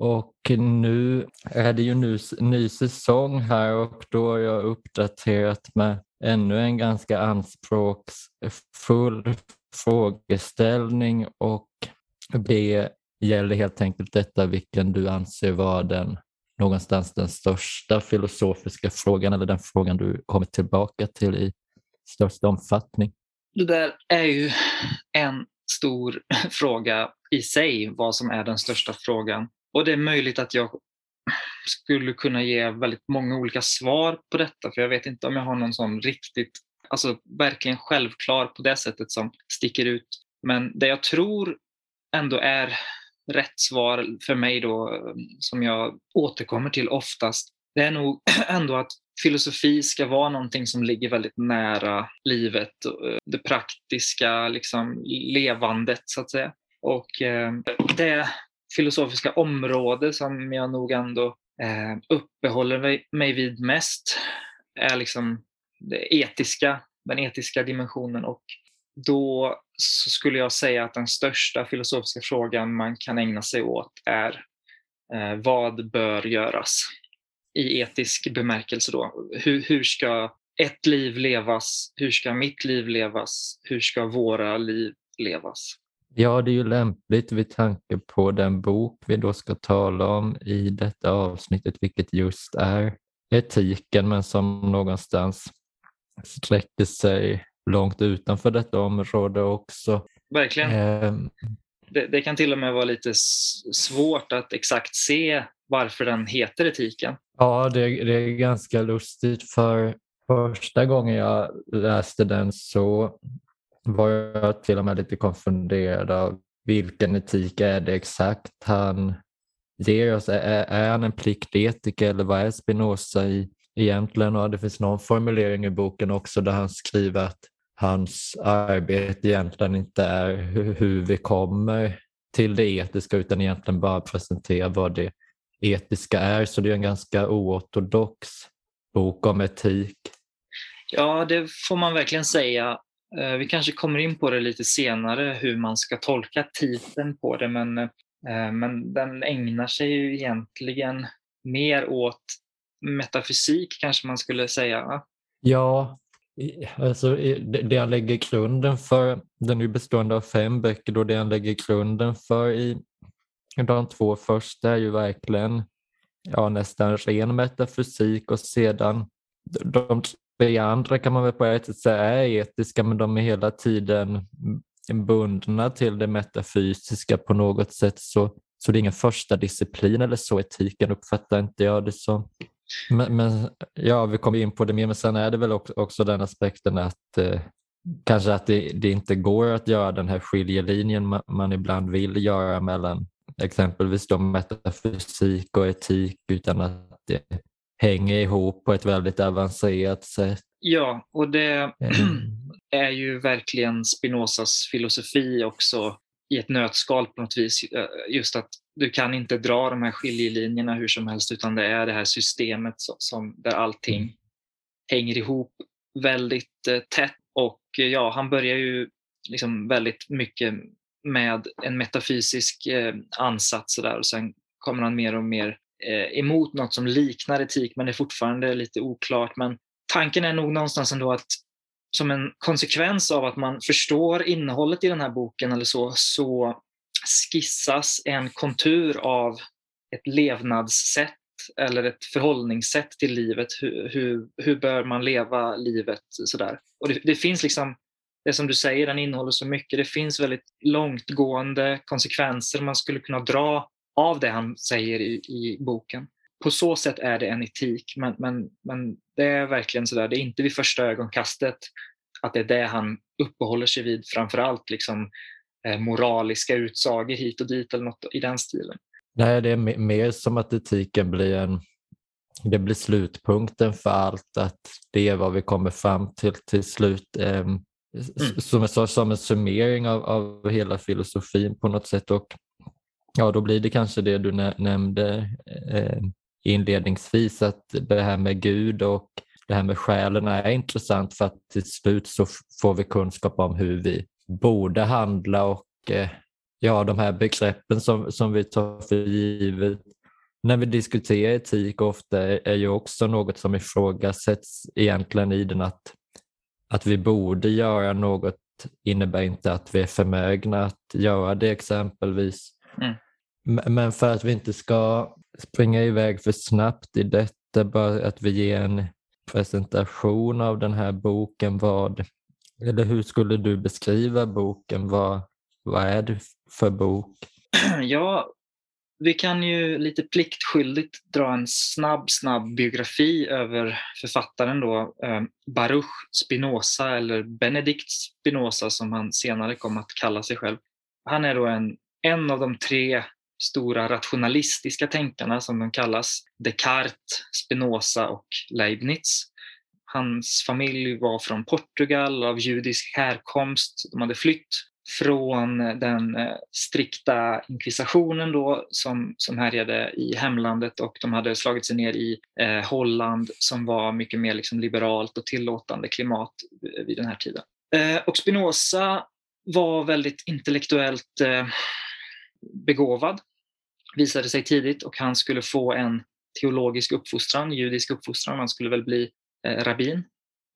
Och nu är det ju ny, ny säsong här och då har jag uppdaterat med ännu en ganska anspråksfull frågeställning och det gäller helt enkelt detta vilken du anser vara den någonstans den största filosofiska frågan eller den frågan du kommer tillbaka till i största omfattning? Det där är ju en stor fråga i sig, vad som är den största frågan. Och det är möjligt att jag skulle kunna ge väldigt många olika svar på detta, för jag vet inte om jag har någon sån riktigt, alltså verkligen självklar på det sättet som sticker ut. Men det jag tror ändå är rätt svar för mig då, som jag återkommer till oftast, det är nog ändå att filosofi ska vara någonting som ligger väldigt nära livet, eh, det praktiska liksom, levandet så att säga. Och eh, det filosofiska område som jag nog ändå eh, uppehåller mig, vid mest är liksom det etiska, den etiska dimensionen och då så skulle jag säga att den största filosofiska frågan man kan ägna sig åt är eh, vad bör göras i etisk bemärkelse då? Hur, hur ska ett liv levas? Hur ska mitt liv levas? Hur ska våra liv levas? Ja, det är ju lämpligt vid tanke på den bok vi då ska tala om i detta avsnittet, vilket just är etiken, men som någonstans sträcker sig långt utanför detta område också. Verkligen. Eh, det, det, kan till och med vara lite svårt att exakt se varför den heter etiken. Ja, det, det är ganska lustigt för första gången jag läste den så var jag till och med lite konfunderad av vilken etik är det exakt han ger oss? Är, är han en pliktetiker eller vad är Spinoza i, egentligen? Och det finns någon formulering i boken också där han skriver att hans arbete egentligen inte är hur, hur vi kommer till det etiska utan egentligen bara presentera vad det etiska är. Så det är en ganska oortodox bok om etik. Ja, det får man verkligen säga. Eh, vi kanske kommer in på det lite senare, hur man ska tolka titeln på det, men, eh, men den ägnar sig ju egentligen mer åt metafysik kanske man skulle säga. Ja, alltså det han lägger grunden för, den är bestående av fem böcker, då det han lägger grunden för i de två första är ju verkligen ja, nästan ren metafysik och sedan de vi andra kan man väl på ett sätt säga är etiska men de är hela tiden bundna till det metafysiska på något sätt så, så det är ingen första disciplin eller så etiken uppfattar inte jag det som. Men, men, ja, vi kommer in på det mer, men sen är det väl också, också den aspekten att eh, kanske att det, det, inte går att göra den här skiljelinjen man, man ibland vill göra mellan exempelvis då metafysik och etik utan att det hänger ihop på ett väldigt avancerat sätt. Ja, och det mm. är ju verkligen Spinozas filosofi också i ett nötskal på något vis. Eh, just att du kan inte dra de här skiljelinjerna hur som helst utan det är det här systemet som, där allting mm. hänger ihop väldigt eh, tätt. Och ja, han börjar ju liksom väldigt mycket med en metafysisk eh, ansats och, där, och sen kommer han mer och mer eh, Eh, emot något som liknar etik men det är fortfarande lite oklart. Men tanken är nog någonstans ändå att som en konsekvens av att man förstår innehållet i den här boken eller så, så skissas en kontur av ett levnadssätt eller ett förhållningssätt till livet. Hur, hur, hur bör man leva livet? Sådär. Och det, det, finns liksom det som du säger, den innehåller så mycket. Det finns väldigt långtgående konsekvenser man skulle kunna dra av det han säger i, i boken. På så sätt är det en etik, men, men, men det är verkligen sådär, det är inte vid första ögonkastet att det är det han uppehåller sig vid, framförallt liksom, eh, moraliska utsagor hit och dit eller något i den stilen. Nej, det är mer som att etiken blir en det blir slutpunkten för allt, att det är vad vi kommer fram till till slut. Ehm, Mm. Som, som en summering av, av hela filosofin på något sätt. Och ja, då blir det kanske det du nämnde eh, inledningsvis, att det här med Gud och det här med själen är intressant för att till slut så får vi kunskap om hur vi borde handla och eh, ja, de här begreppen som, som vi tar för givet när vi diskuterar etik ofta är, är ju också något som ifrågasätts egentligen i den att, att vi borde göra något innebär inte att vi är förmögna att göra det exempelvis. Mm. Men för att vi inte ska springa iväg för snabbt i detta, bara att vi ger en presentation av den här boken. Vad, eller hur skulle du beskriva boken? Vad, vad är det för bok? Ja, vi kan ju lite pliktskyldigt dra en snabb, snabb biografi över författaren då, eh, Baruch Spinoza eller Benedikt Spinoza som han senare kom att kalla sig själv. Han är då en, en av de tre stora rationalistiska tänkarna som de kallas, Descartes, Spinoza och Leibniz. Hans familj var från Portugal av judisk härkomst. De hade flytt från den eh, strikta inkvisationen då som, som härjade i hemlandet och de hade slagit sig ner i eh, Holland som var mycket mer liksom liberalt och tillåtande klimat eh, vid den här tiden. Eh, och Spinoza var väldigt intellektuellt eh, begåvad, visade sig tidigt och han skulle få en teologisk uppfostran, judisk uppfostran, han skulle väl bli eh, rabbin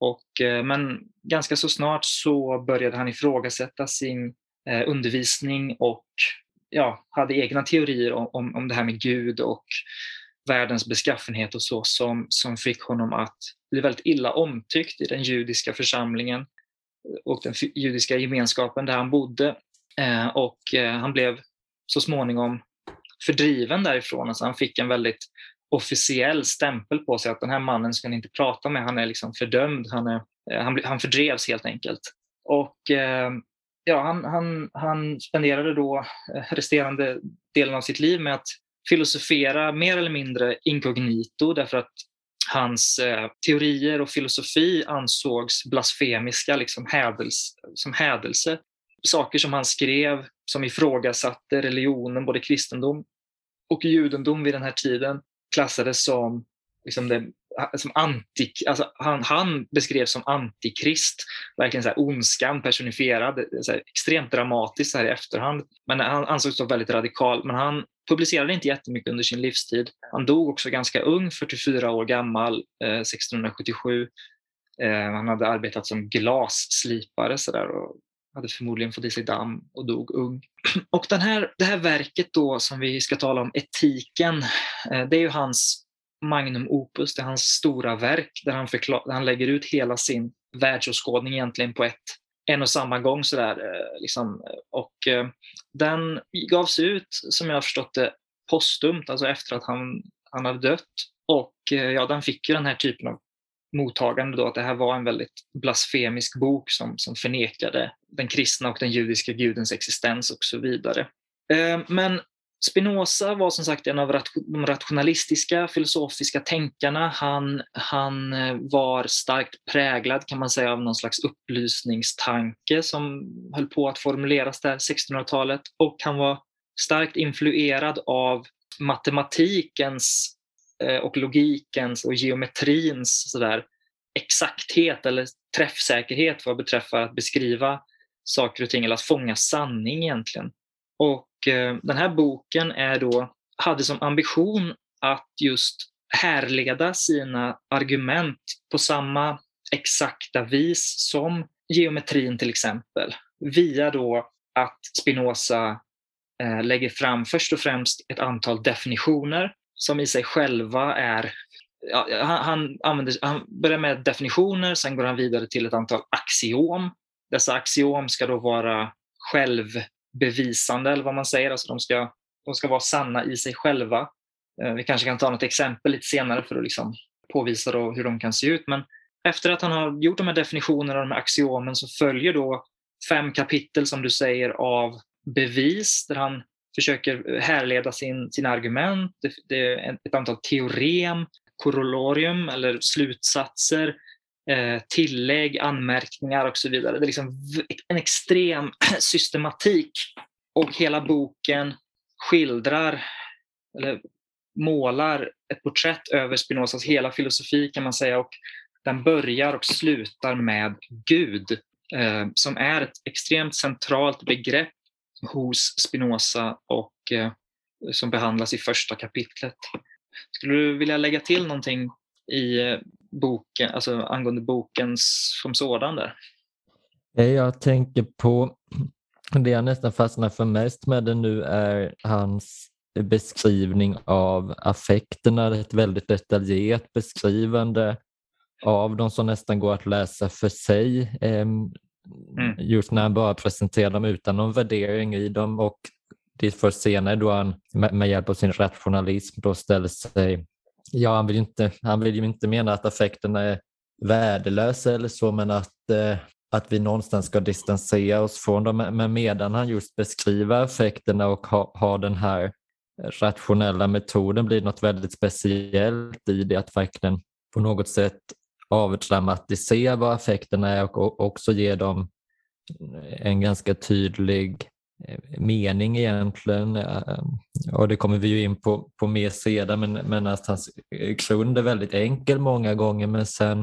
och, eh, men ganska så snart så började han ifrågasätta sin eh, undervisning och ja, hade egna teorier om, om det här med Gud och världens beskaffenhet och så som, som fick honom att bli väldigt illa omtyckt i den judiska församlingen och den judiska gemenskapen där han bodde. Eh, och eh, han blev så småningom fördriven därifrån. Alltså han fick en väldigt officiell stämpel på sig att den här mannen ska ni inte prata med, han är liksom fördömd, han, är, eh, han, han fördrevs helt enkelt. Och eh, ja, han, han, han spenderade då eh, resterande delen av sitt liv med att filosofera mer eller mindre inkognito därför att hans eh, teorier och filosofi ansågs blasfemiska, liksom hädels, som hädelse. Saker som han skrev som ifrågasatte religionen, både kristendom och judendom vid den här tiden klassades som, liksom det, som anti, alltså han, han beskrevs som antikrist, verkligen så här ondskan personifierad, så här, extremt dramatiskt så här i efterhand. Men han ansågs vara väldigt radikal, men han publicerade inte jättemycket under sin livstid. Han dog också ganska ung, 44 år gammal, eh, 1677. Eh, han hade arbetat som glasslipare så där, och hade förmodligen fått i sig damm och dog ung. Och den här, det här verket då som vi ska tala om, Etiken, eh, det är ju hans magnum opus, det är hans stora verk där han, förklar, där han lägger ut hela sin världsåskådning egentligen på ett, en och samma gång. Sådär, eh, liksom. Och eh, den gavs ut, som jag har förstått det, postumt, alltså efter att han, han hade dött. Och ja, den fick ju den här typen av mottagande då att det här var en väldigt blasfemisk bok som, som förnekade den kristna och den judiska gudens existens och så vidare. Eh, men Spinoza var som sagt en av de rationalistiska filosofiska tänkarna. Han, han eh, var starkt präglad kan man säga av någon slags upplysningstanke som höll på att formuleras där 1600-talet och han var starkt influerad av matematikens Eh, och logikens och geometrins sådär, exakthet eller träffsäkerhet vad beträffar att beskriva saker och ting eller att fånga sanning egentligen. Och eh, den här boken är då, hade som ambition att just härleda sina argument på samma exakta vis som geometrin till exempel. Via då att Spinoza eh, lägger fram först och främst ett antal definitioner som i sig själva är ja, han, han, använder, han börjar med definitioner, sen går han vidare till ett antal axiom. Dessa axiom ska då vara självbevisande, eller vad man säger. Alltså de, ska, de ska vara sanna i sig själva. Eh, vi kanske kan ta något exempel lite senare för att liksom påvisa då hur de kan se ut. Men efter att han har gjort de här definitionerna och de här axiomen så följer då fem kapitel, som du säger, av bevis där han försöker härleda sin, sina argument. Det, det är ett antal teorem, korollorium eller slutsatser, eh, tillägg, anmärkningar och så vidare. Det är liksom en extrem systematik och hela boken skildrar eller målar ett porträtt över Spinozas hela filosofi kan man säga och den börjar och slutar med Gud eh, som är ett extremt centralt begrepp hos Spinoza och eh, som behandlas i första kapitlet. Skulle du vilja lägga till någonting i eh, boken, alltså angående boken som sådan där? Eh, jag tänker på det jag nästan fastnar för mest med det nu är hans beskrivning av affekterna, ett väldigt detaljerat beskrivande av dem som nästan går att läsa för sig. Ehm, Mm. Just när han bara presenterar dem utan någon värdering i dem och det är först senare då han med hjälp av sin rationalism då ställer sig Ja, han vill, inte, han vill ju inte mena att affekterna är värdelösa eller så, men att, eh, att vi någonstans ska distansera oss från dem. Men medan han just beskriver affekterna och har ha den här rationella metoden blir något väldigt speciellt i det att verkligen på något sätt avdramatisera vad affekterna är och också ge dem en ganska tydlig eh, mening egentligen. Eh, och det kommer vi ju in på, på mer sedan men, men att hans grund är väldigt enkel många gånger men sen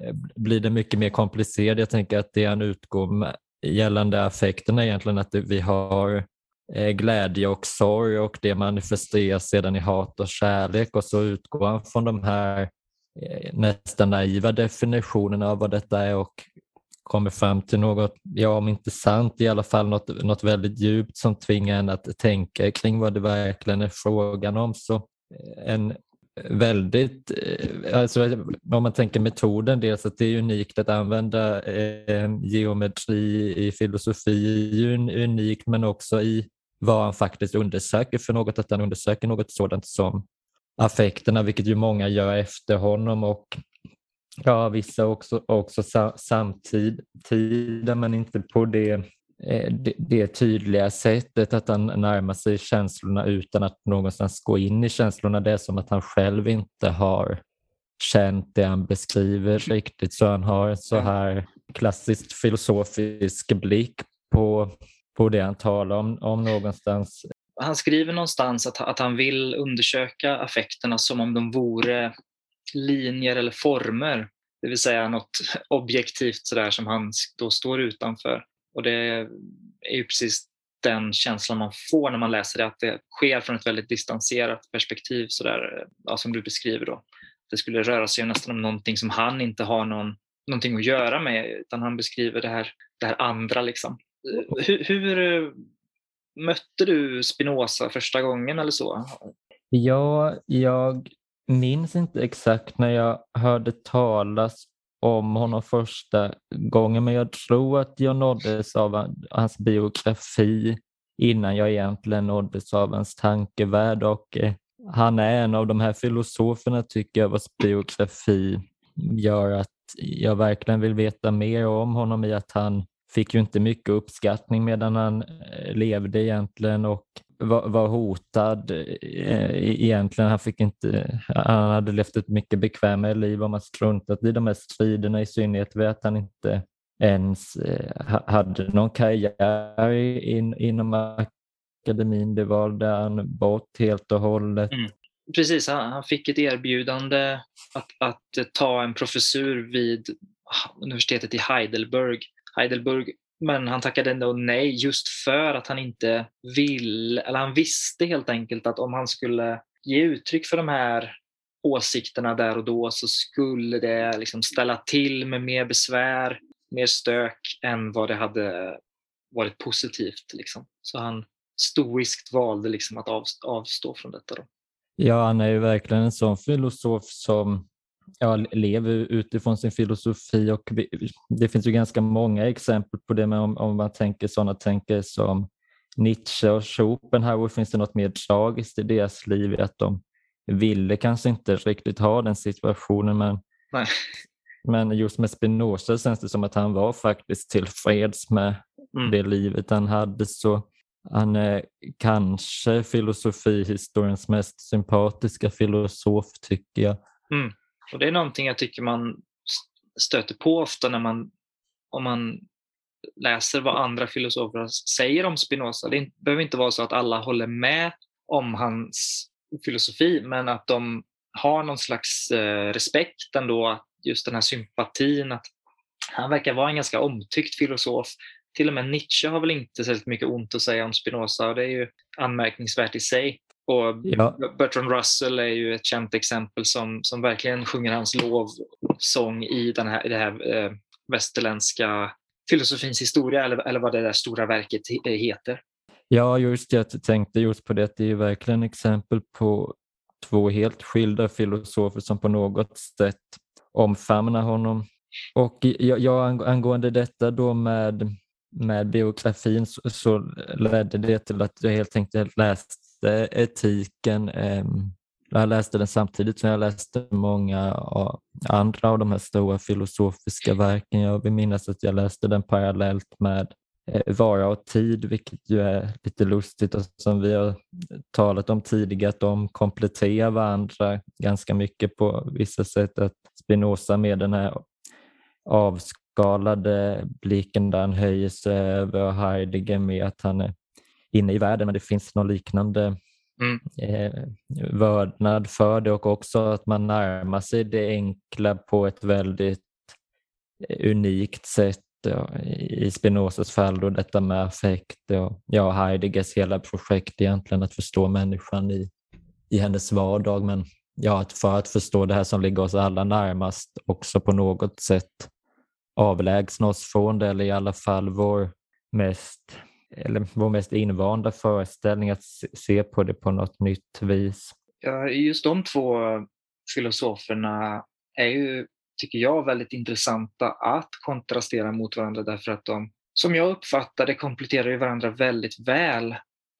eh, blir det mycket mer komplicerat. Jag tänker att det han utgår med gällande affekterna egentligen att vi har glädje och sorg och det manifesteras sedan i hat och kärlek och så utgår han från de här Eh, nästan naiva definitionen av vad detta är och kommer fram till något, ja om inte sant, i alla fall något, något väldigt djupt som tvingar en att tänka kring vad det verkligen är frågan om. Så eh, en väldigt, eh, alltså om man tänker metoden, dels att det är unikt att använda eh, geometri i filosofi, är unikt men också i vad han faktiskt undersöker för något, att han undersöker något sådant som affekterna, vilket ju många gör efter honom och ja, vissa också, också samtida, men inte på det, eh, det, det, tydliga sättet att han närmar sig känslorna utan att någonstans gå in i känslorna. Det är som att han själv inte har känt det han beskriver riktigt, så han har en så här klassiskt filosofisk blick på på det han talar om, om någonstans. Han skriver någonstans att, att han vill undersöka affekterna som om de vore linjer eller former. Det vill säga något objektivt sådär som han då står utanför. Och det är ju precis den känslan man får när man läser det, att det sker från ett väldigt distanserat perspektiv sådär, ja, som du beskriver då. Det skulle röra sig nästan om någonting som han inte har någon, någonting att göra med utan han beskriver det här, det här andra liksom hur, hur mötte du Spinoza första gången eller så? Ja, jag minns inte exakt när jag hörde talas om honom första gången men jag tror att jag nåddes av hans biografi innan jag egentligen nåddes av hans tankevärld och eh, han är en av de här filosoferna tycker jag vars biografi gör att jag verkligen vill veta mer om honom i att han fick ju inte mycket uppskattning medan han eh, levde egentligen och var, var hotad eh, e-, egentligen. Han, fick inte, han hade levt ett mycket bekvämare liv om han struntat i de här striderna i synnerhet vid att han inte ens eh, hade någon karriär in, inom akademin. Det valde han bort helt och hållet. Mm. Precis, han, han, fick ett erbjudande att, att ta en professur vid universitetet i Heidelberg Heidelberg. Men han tackade ändå nej just för att han inte vill, eller han visste helt enkelt att om han skulle ge uttryck för de här åsikterna där och då så skulle det liksom ställa till med mer besvär, mer stök än vad det hade varit positivt. Liksom. Så han stoiskt valde liksom att avstå från detta. Då. Ja, han är ju verkligen en sån filosof som ja, lever utifrån sin filosofi och vi, det finns ju ganska många exempel på det, men om, om man tänker sådana tänker som Nietzsche och Schopenhauer finns det något mer tragiskt i deras liv att de ville kanske inte riktigt ha den situationen men, Nej. men just med Spinoza känns det som att han var faktiskt tillfreds med mm. det livet han hade så han är kanske filosofihistoriens mest sympatiska filosof tycker jag. Mm. Och Det är någonting jag tycker man stöter på ofta när man, om man läser vad andra filosofer säger om Spinoza. Det behöver inte vara så att alla håller med om hans filosofi, men att de har någon slags eh, respekt ändå, just den här sympatin, att han verkar vara en ganska omtyckt filosof till och med Nietzsche har väl inte särskilt mycket ont att säga om Spinoza och det är ju anmärkningsvärt i sig. Och ja. Bertrand Russell är ju ett känt exempel som, som verkligen sjunger hans lovsång i den här, det här eh, västerländska filosofins historia eller, eller vad det där stora verket heter. Ja, just det. Jag tänkte just på det. Det är verkligen exempel på två helt skilda filosofer som på något sätt omfamnar honom. Och jag, angående detta då med, med biografin så, så ledde det till att jag helt enkelt läste etiken. Eh, jag läste den samtidigt som jag läste många andra av de här stora filosofiska verken. Jag vill minnas att jag läste den parallellt med eh, vara och tid, vilket ju är lite lustigt och som vi har talat om tidigare, att de kompletterar varandra ganska mycket på vissa sätt. Att Spinoza med den här avskalade blicken där han höjer sig över och Heidegger med att han är inne i världen, men det finns någon liknande mm. eh, vördnad för det och också att man närmar sig det enkla på ett väldigt eh, unikt sätt i Spinozas fall då detta med affekt och ja, Heideggers hela projekt egentligen att förstå människan i, i hennes vardag. Men ja, att för att förstå det här som ligger oss alla närmast också på något sätt avlägsna oss från det eller i alla fall vår mest, eller vår mest invanda föreställning att se på det på något nytt vis. Ja, just de två eh, filosoferna är ju tycker jag, väldigt intressanta att kontrastera mot varandra därför att de, som jag uppfattar det, kompletterar ju varandra väldigt väl.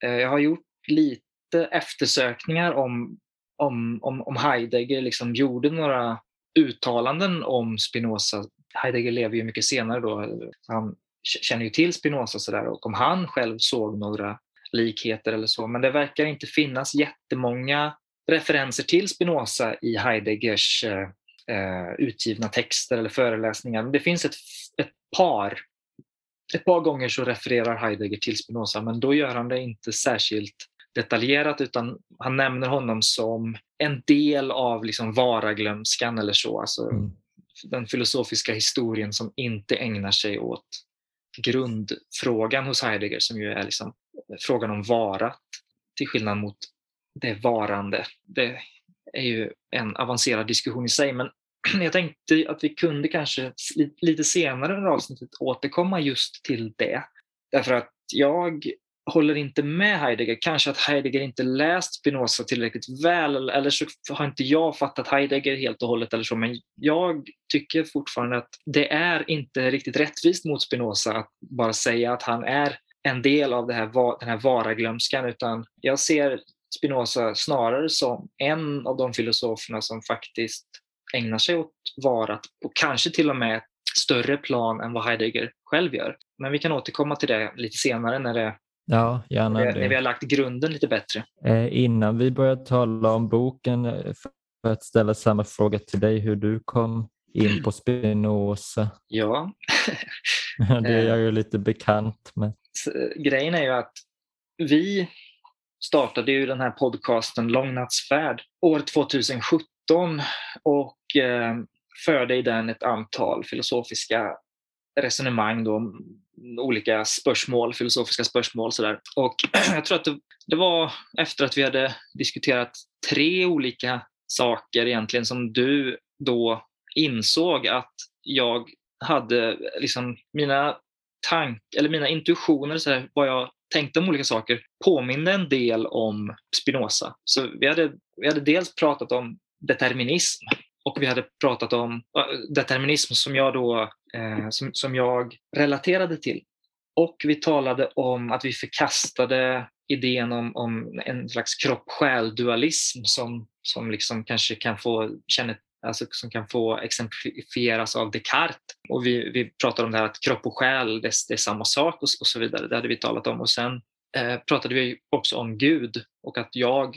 Eh, jag har gjort lite eftersökningar om, om, om, om Heidegger liksom gjorde några uttalanden om Spinoza. Heidegger lever ju mycket senare då, han känner ju till Spinoza sådär och om han själv såg några likheter eller så, men det verkar inte finnas jättemånga referenser till Spinoza i Heideggers eh, eh, utgivna texter eller föreläsningar. Men det finns ett, ett par. Ett par gånger så refererar Heidegger till Spinoza men då gör han det inte särskilt detaljerat utan han nämner honom som en del av liksom varaglömskan eller så. Alltså mm. Den filosofiska historien som inte ägnar sig åt grundfrågan hos Heidegger som ju är liksom frågan om varat till skillnad mot det varande. Det är ju en avancerad diskussion i sig, men jag tänkte att vi kunde kanske lite senare i avsnittet återkomma just till det. Därför att jag håller inte med Heidegger. Kanske att Heidegger inte läst Spinoza tillräckligt väl eller så har inte jag fattat Heidegger helt och hållet eller så. Men jag tycker fortfarande att det är inte riktigt rättvist mot Spinoza att bara säga att han är en del av det här, den här varaglömskan utan jag ser Spinoza snarare som en av de filosoferna som faktiskt ägnar sig åt varat på kanske till och med större plan än vad Heidegger själv gör. Men vi kan återkomma till det lite senare när, det, ja, gärna när, det. när vi har lagt grunden lite bättre. Eh, innan vi börjar tala om boken, eh, för att ställa samma fråga till dig, hur du kom in på Spinoza. Ja. det är jag ju lite bekant med. Grejen är ju att vi startade ju den här podcasten Långnattsfärd år 2017 och eh, förde i den ett antal filosofiska resonemang då, olika spörsmål, filosofiska spörsmål. Sådär. Och jag tror att det, det, var efter att vi hade diskuterat tre olika saker egentligen som du då insåg att jag hade liksom mina tank, eller mina intuitioner, så här, vad jag tänkte om olika saker, påminde en del om Spinoza. Så vi hade, vi hade dels pratat om determinism och vi hade pratat om äh, determinism som jag då eh, som, som jag relaterade till. Och vi talade om att vi förkastade idén om, om en slags kropp-själ-dualism som, som liksom kanske kan få känna, alltså som kan få exemplifieras av Descartes. Och vi, vi pratade om det här att kropp och själ det, det är samma sak och, och, så vidare. Det hade vi talat om. Och sen eh, pratade vi också om Gud och att jag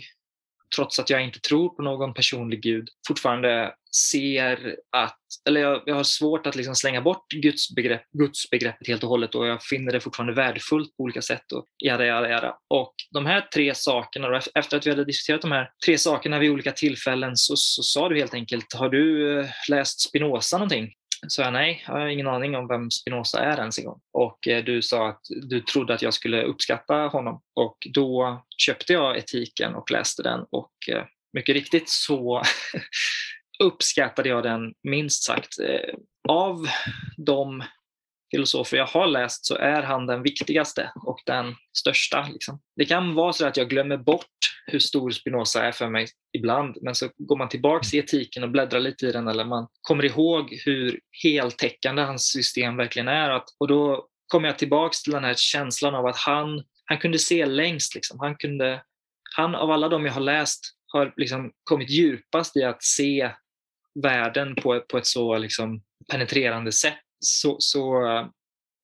trots att jag inte tror på någon personlig gud, fortfarande ser att, eller jag, jag har svårt att liksom slänga bort gudsbegrepp, gudsbegreppet helt och hållet och jag finner det fortfarande värdefullt på olika sätt. Och, jada, jada, jada. och de här tre sakerna, efter att vi hade diskuterat de här tre sakerna vid olika tillfällen så, så sa du helt enkelt, har du eh, läst Spinoza någonting? sa jag nej, jag har ingen aning om vem Spinoza är ens en gång. Och eh, du sa att du trodde att jag skulle uppskatta honom. Och då köpte jag etiken och läste den och eh, mycket riktigt så uppskattade jag den minst sagt. Eh, av de filosofer jag har läst så är han den viktigaste och den största. Liksom. Det kan vara så att jag glömmer bort hur stor Spinoza är för mig ibland, men så går man tillbaks i etiken och bläddrar lite i den eller man kommer ihåg hur heltäckande hans system verkligen är. Att, och då kommer jag tillbaks till den här känslan av att han, han kunde se längst. Liksom. Han, kunde, han av alla de jag har läst har liksom kommit djupast i att se världen på, på ett så liksom penetrerande sätt. Så, så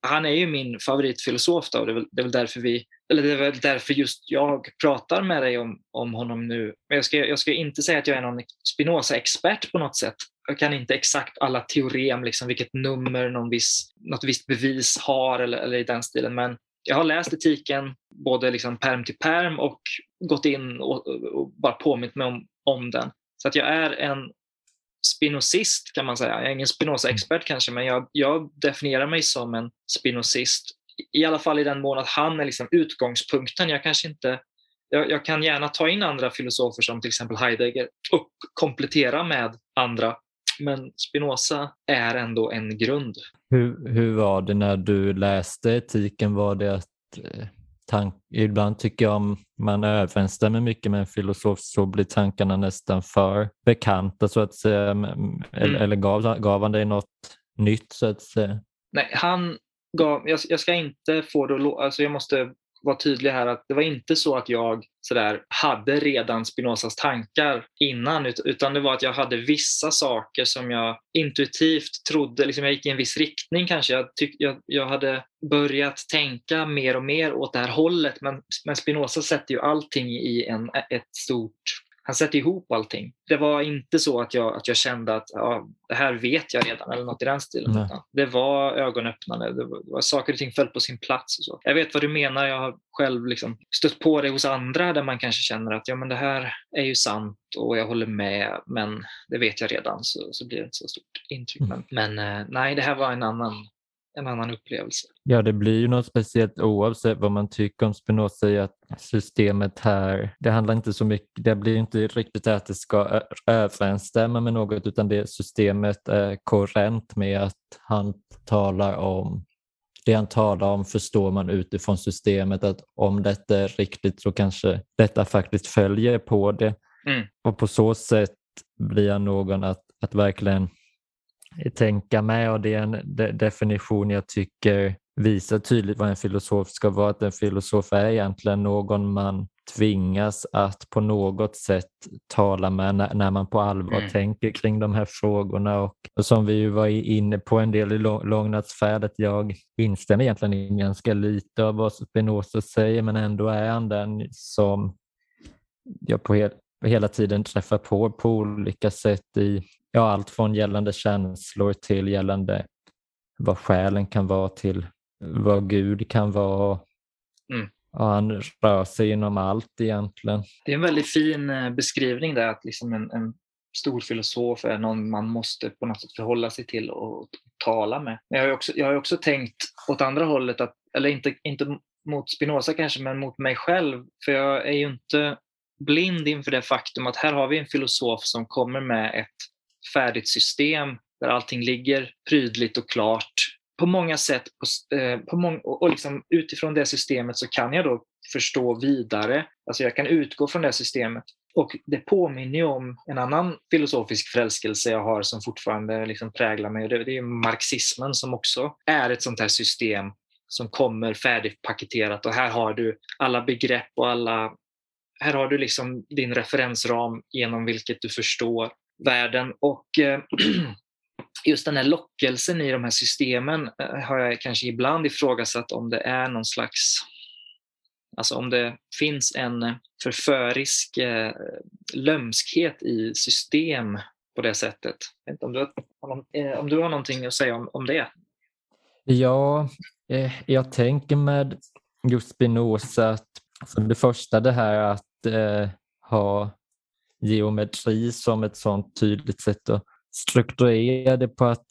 han är ju min favoritfilosof då, och det är, väl, det är väl därför vi eller det är väl därför just jag pratar med dig om, om honom nu. Men jag ska, jag ska inte säga att jag är någon Spinoza-expert på något sätt. Jag kan inte exakt alla teorem, liksom vilket nummer någon viss, något visst bevis har eller, eller i den stilen. Men jag har läst etiken både liksom perm till perm och gått in och, och bara påmint mig om, om den. Så att jag är en spinozist kan man säga. Jag är ingen Spinoza-expert kanske, men jag, jag definierar mig som en spinozist. I alla fall i den mån att han är liksom utgångspunkten. Jag kanske inte jag, jag, kan gärna ta in andra filosofer som till exempel Heidegger och komplettera med andra. Men Spinoza är ändå en grund. Hur, hur var det när du läste etiken? Var det att eh, tank, ibland tycker jag om man överensstämmer mycket med en filosof så blir tankarna nästan för bekanta så att säga. Mm. Eller, eller gav, gav han dig något nytt så att säga? Nej, han gav, jag, jag ska inte få det att alltså jag måste vara tydlig här att det var inte så att jag sådär, hade redan Spinozas tankar innan utan det var att jag hade vissa saker som jag intuitivt trodde, liksom jag gick i en viss riktning kanske. Jag, tyck, jag, jag hade börjat tänka mer och mer åt det här hållet men, men Spinoza sätter ju allting i en, ett stort han sätter ihop allting. Det var inte så att jag, att jag kände att ja, det här vet jag redan eller något i den stilen. Det var ögonöppnande. Det var, det var, saker och ting föll på sin plats. Och så. Jag vet vad du menar. Jag har själv liksom stött på det hos andra där man kanske känner att ja, men det här är ju sant och jag håller med men det vet jag redan så, så blir det inte så stort intryck. Mm. Men, men eh, nej, det här var en annan en annan upplevelse. Ja, det blir ju något speciellt oavsett vad man tycker om Spinoza i att systemet här, det handlar inte så mycket, det blir inte riktigt att det ska överensstämma med något utan det systemet är korrent med att han talar om det han talar om förstår man utifrån systemet att om detta är riktigt så kanske detta faktiskt följer på det. Mm. Och på så sätt blir han någon att, att verkligen tänka med och det är en de definition jag tycker visar tydligt vad en filosof ska vara. Att en filosof är egentligen någon man tvingas att på något sätt tala med när, när man på allvar mm. tänker kring de här frågorna. Och, och, som vi ju var inne på en del i långnadsfärdet, jag instämmer egentligen i ganska lite av vad Spinoza säger men ändå är han den som jag på hel, hela tiden träffar på på olika sätt i ja, allt från gällande känslor till gällande vad själen kan vara till vad Gud kan vara. Mm. Ja, han rör sig inom allt egentligen. Det är en väldigt fin eh, beskrivning där att liksom en, en stor filosof är någon man måste på något sätt förhålla sig till och tala med. Jag har också, jag har också tänkt åt andra hållet, att, eller inte, inte mot Spinoza kanske, men mot mig själv. För jag är ju inte blind inför det faktum att här har vi en filosof som kommer med ett färdigt system där allting ligger prydligt och klart. På många sätt, på, eh, på mång och liksom utifrån det systemet så kan jag då förstå vidare. Alltså jag kan utgå från det systemet. Och det påminner ju om en annan filosofisk förälskelse jag har som fortfarande liksom präglar mig. Det, är marxismen som också är ett sånt här system som kommer färdigpaketerat och här har du alla begrepp och alla här har du liksom din referensram genom vilket du förstår världen. Och eh, just den här lockelsen i de här systemen eh, har jag kanske ibland ifrågasatt om det är någon slags Alltså om det finns en förförisk eh, lömskhet i system på det sättet. Jag vet om, du, om, eh, om du har någonting att säga om, om det? Ja, eh, jag tänker med just Spinoza att för det första det här att eh, ha geometri som ett sånt tydligt sätt att strukturera det på att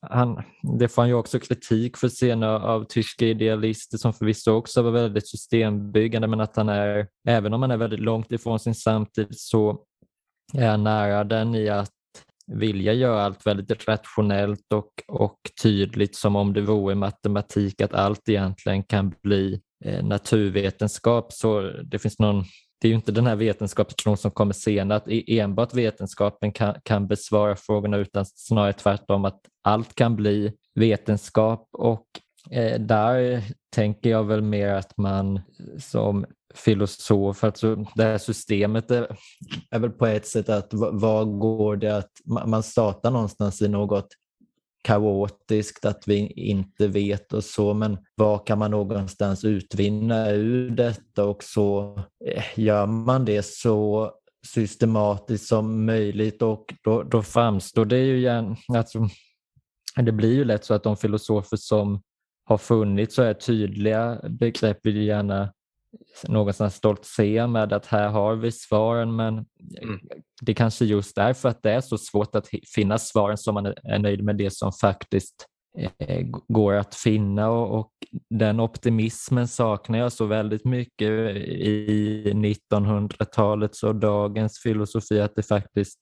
han, det får han ju också kritik för senare av tyska idealister som förvisso också var väldigt systembyggande men att han är, även om han är väldigt långt ifrån sin samtid så är han nära den i att vilja göra allt väldigt rationellt och, och tydligt som om det vore matematik att allt egentligen kan bli eh, naturvetenskap. Så det finns någon det är ju inte den här vetenskapstron som kommer senare, att e- enbart vetenskapen kan, kan besvara frågorna utan snarare tvärtom att allt kan bli vetenskap. Och eh, där tänker jag väl mer att man som filosof, alltså det här systemet är, är väl på ett sätt att vad går det att man startar någonstans i något kaotiskt, att vi inte vet och så, men vad kan man någonstans utvinna ur detta? Och så eh, gör man det så systematiskt som möjligt och då, då framstår det ju igen, alltså, det blir ju lätt så att de filosofer som har funnits så är tydliga begrepp vill gärna någonstans stoltsera med att här har vi svaren men mm. det kanske just är för att det är så svårt att finna svaren som man är nöjd med det som faktiskt eh, går att finna. Och, och, den optimismen saknar jag så väldigt mycket i 1900-talets och dagens filosofi att det faktiskt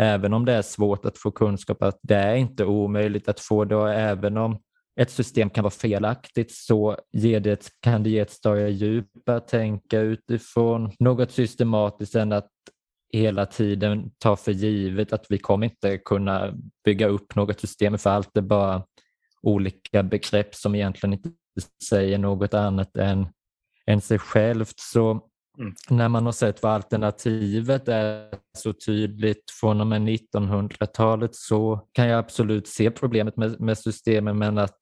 även om det är svårt att få kunskap att det är inte omöjligt att få det. Och även om ett system kan vara felaktigt så ger det, kan det ge ett större djup att tänka utifrån något systematiskt än att hela tiden ta för givet att vi kommer inte kunna bygga upp något system för allt är bara olika begrepp som egentligen inte säger något annat än, än sig självt. Så Mm. När man har sett vad alternativet är så tydligt från och med 1900-talet så kan jag absolut se problemet med, med systemen men att,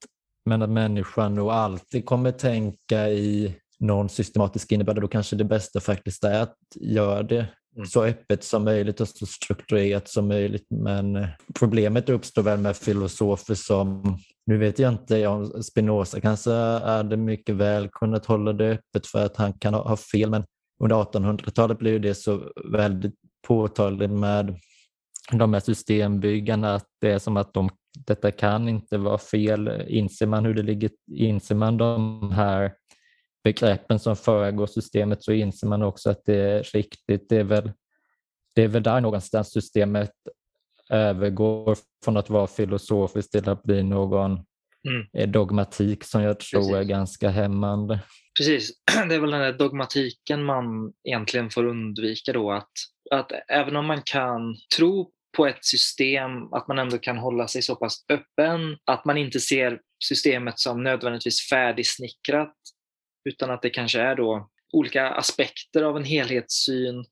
men att människan nog alltid kommer tänka i någon systematisk innebörd. Då kanske det bästa faktiskt är att göra det mm. så öppet som möjligt och så strukturerat som möjligt. Men eh, problemet uppstår väl med filosofer som, nu vet jag inte om Spinoza kanske hade mycket väl kunnat hålla det öppet för att han kan ha fel, men under 1800-talet blev det så väldigt påtagligt med de här systembyggarna att det är som att de, detta kan inte vara fel. Inser man hur det ligger, inser man de här begreppen som föregår systemet så inser man också att det är riktigt. Det är väl, det är väl där någonstans systemet övergår från att vara filosofiskt till att bli någon mm. dogmatik som jag tror Precis. är ganska hämmande. Precis, det är väl den där dogmatiken man egentligen får undvika då att, att även om man kan tro på ett system, att man ändå kan hålla sig så pass öppen att man inte ser systemet som nödvändigtvis färdigsnickrat utan att det kanske är då olika aspekter av en helhetssyn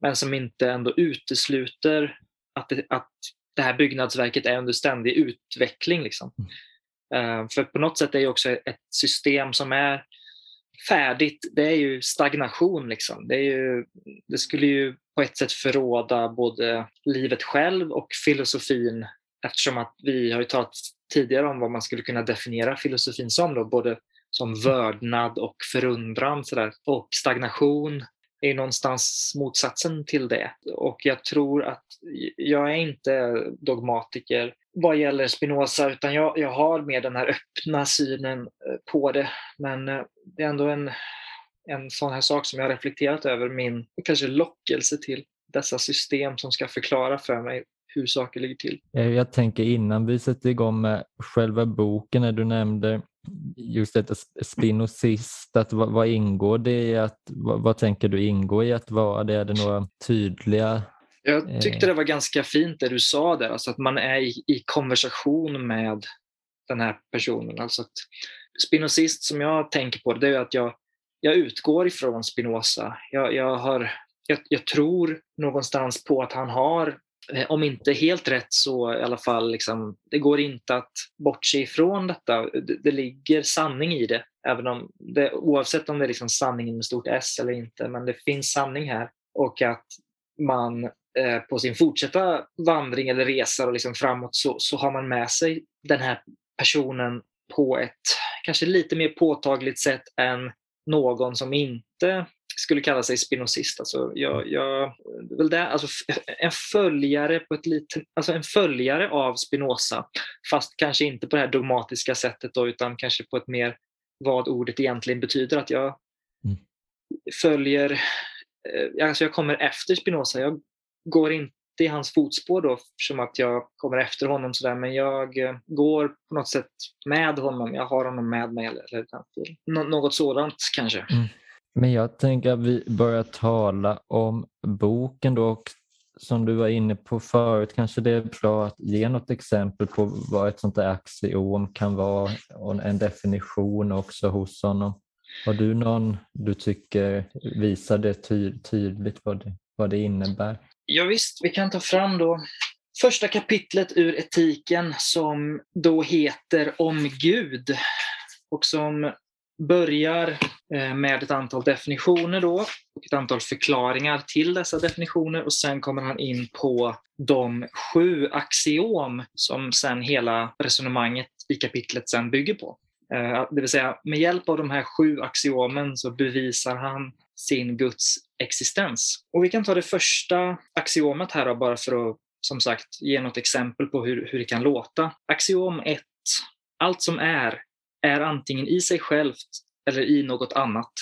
men som inte ändå utesluter att det, att det här byggnadsverket är under ständig utveckling. Liksom. Eh, för på något sätt är ju också ett system som är färdigt, det är ju stagnation. Liksom. Det, är ju, det skulle ju på ett sätt förråda både livet själv och filosofin eftersom att vi har ju talat tidigare om vad man skulle kunna definiera filosofin som, då, både som vördnad och förundran. Så där. Och stagnation är någonstans motsatsen till det. Och jag tror att jag är inte dogmatiker vad gäller Spinoza utan jag, jag har mer den här öppna synen eh, på det. Men eh, det är ändå en, en sån här sak som jag har reflekterat över, min kanske lockelse till dessa system som ska förklara för mig hur saker ligger till. Eh, jag tänker innan vi sätter igång med själva boken, när du nämnde just detta spinozist, att vad, vad, ingår det i att, vad, vad, tänker du ingår i att vara det? Är det några tydliga jag tyckte det var ganska fint det du sa där, alltså att man är i, i konversation med den här personen. Alltså att spinozist som jag tänker på det är att jag, jag utgår ifrån Spinoza. Jag, jag, har, jag, jag tror någonstans på att han har eh, om inte helt rätt så i alla fall, liksom, det går inte att bortse ifrån detta. Det, det ligger sanning i det, även om det, oavsett om det är liksom sanningen med stort S eller inte, men det finns sanning här. Och att man Eh, på sin fortsatta vandring eller resa och liksom framåt så, så har man med sig den här personen på ett kanske lite mer påtagligt sätt än någon som inte skulle kalla sig spinozist. Alltså jag, jag, väl det, alltså en följare på ett lite, alltså en följare av Spinoza, fast kanske inte på det här dogmatiska sättet då, utan kanske på ett mer vad ordet egentligen betyder. Att jag mm. följer, eh, alltså jag kommer efter Spinoza. Jag går inte i hans fotspår då, som att jag kommer efter honom sådär, men jag eh, går på något sätt med honom. Jag har honom med mig eller, eller något sådant kanske. Mm. Men jag tänker att vi börjar tala om boken då. Och som du var inne på förut, kanske det är bra att ge något exempel på vad ett sånt där axiom kan vara och en definition också hos honom. Har du någon du tycker visar det ty tydligt vad det, vad det innebär? Ja, visst, vi kan ta fram då första kapitlet ur etiken som då heter Om Gud och som börjar eh, med ett antal definitioner då och ett antal förklaringar till dessa definitioner och sen kommer han in på de sju axiom som sen hela resonemanget i kapitlet sen bygger på. Eh, det vill säga med hjälp av de här sju axiomen så bevisar han sin Guds existens. Och vi kan ta det första axiomet här då, bara för att som sagt ge något exempel på hur, hur det kan låta. Axiom 1. Allt som är är antingen i sig självt eller i något annat.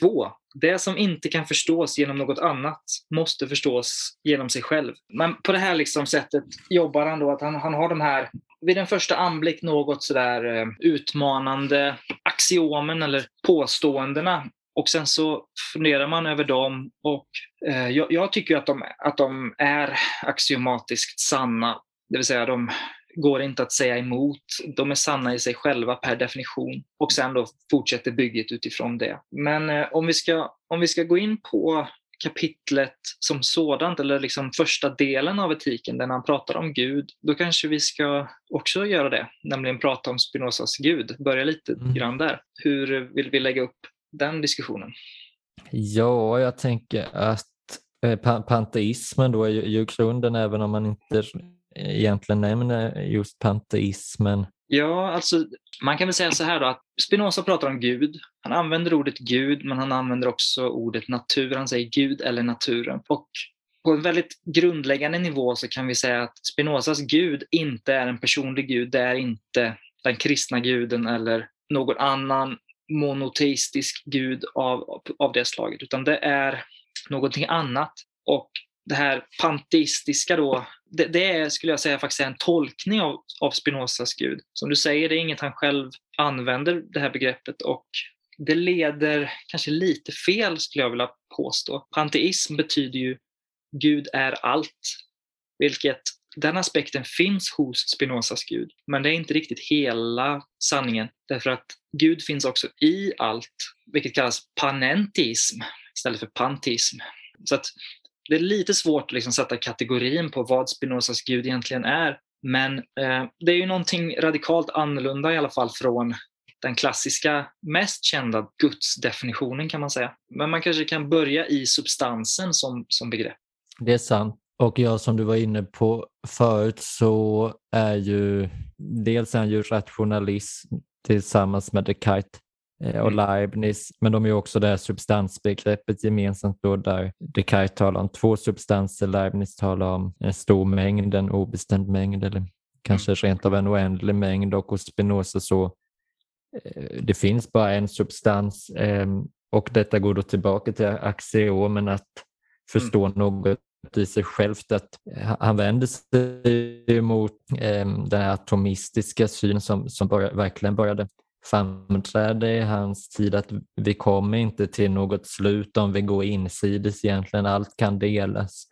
2. Det som inte kan förstås genom något annat måste förstås genom sig själv. Men på det här liksom sättet jobbar han då att han, han har de här, vid en första anblick något sådär eh, utmanande axiomen eller påståendena och sen så funderar man över dem och eh, jag, jag, tycker att de, att de är axiomatiskt sanna. Det vill säga de går inte att säga emot. De är sanna i sig själva per definition. Och sen då fortsätter bygget utifrån det. Men eh, om, vi ska, om vi ska gå in på kapitlet som sådant, eller liksom första delen av etiken, där han pratar om Gud, då kanske vi ska också göra det, nämligen prata om Spinozas Gud. Börja lite mm. grann där. Hur vill vi lägga upp den diskussionen? Ja, jag tänker att eh, panteismen då är ju grunden, även om man inte egentligen nämner just panteismen. Ja, alltså man kan väl säga så här då att Spinoza pratar om Gud. Han använder ordet Gud, men han använder också ordet natur. Han säger Gud eller naturen. Och på en väldigt grundläggande nivå så kan vi säga att Spinozas Gud inte är en personlig Gud. Det är inte den kristna guden eller någon annan monoteistisk gud av, av det slaget, utan det är någonting annat. Och det här panteistiska då, det, det, är, skulle jag säga, faktiskt en tolkning av, av Spinozas Gud. Som du säger, det är inget han själv använder, det här begreppet. Och det leder kanske lite fel, skulle jag vilja påstå. Panteism betyder ju Gud är allt, vilket den aspekten finns hos Spinozas Gud, men det är inte riktigt hela sanningen. Därför att Gud finns också i allt, vilket kallas panentism istället för pantism. Så att det är lite svårt att liksom sätta kategorin på vad Spinozas Gud egentligen är. Men eh, det är ju någonting radikalt annorlunda i alla fall från den klassiska, mest kända gudsdefinitionen kan man säga. Men man kanske kan börja i substansen som, som begrepp. Det är sant. Och ja, som du var inne på förut så är ju dels är han ju rationalist tillsammans med Descartes och mm. Leibniz, men de är också det här substansbegreppet gemensamt då där Descartes talar om två substanser, Leibniz talar om en stor mängd, en obestämd mängd eller kanske mm. rent av en oändlig mängd och hos Spinoza så eh, det finns bara en substans ehm, och detta går då tillbaka till axiomen att förstå mm. något i sig självt att han vänder sig mot eh, den atomistiska syn som, som började, verkligen började framträda i hans tid att vi kommer inte till något slut om vi går insides egentligen. Allt kan delas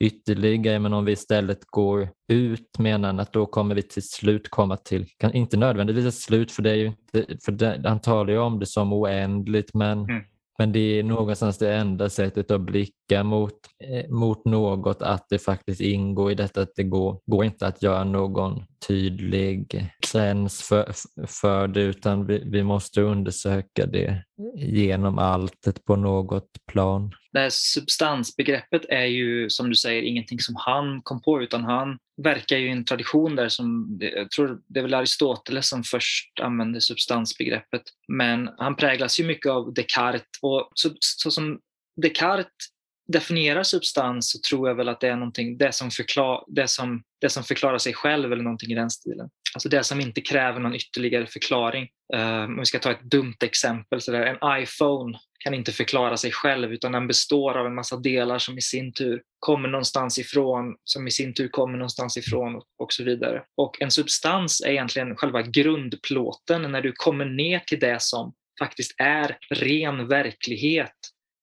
ytterligare men om vi istället går ut menar han att då kommer vi till slut komma till, inte nödvändigtvis ett slut för det är ju inte, för det, han talar ju om det som oändligt men mm men det är någonstans det enda sättet att blicka mot, eh, mot något, att det faktiskt ingår i detta att det går, går inte att göra någon tydlig gräns för, för det utan vi, vi måste undersöka det genom alltet på något plan. Det här substansbegreppet är ju som du säger ingenting som han kom på utan han verkar ju i en tradition där som, jag tror det är väl Aristoteles som först använde substansbegreppet. Men han präglas ju mycket av Descartes och så, så som Descartes definierar substans så tror jag väl att det är någonting, det som, förklar, det, som, det som förklarar sig själv eller någonting i den stilen. Alltså det som inte kräver någon ytterligare förklaring. Uh, om vi ska ta ett dumt exempel, så där, en iPhone kan inte förklara sig själv utan den består av en massa delar som i sin tur kommer någonstans ifrån, som i sin tur kommer någonstans ifrån och, och så vidare. Och en substans är egentligen själva grundplåten när du kommer ner till det som faktiskt är ren verklighet.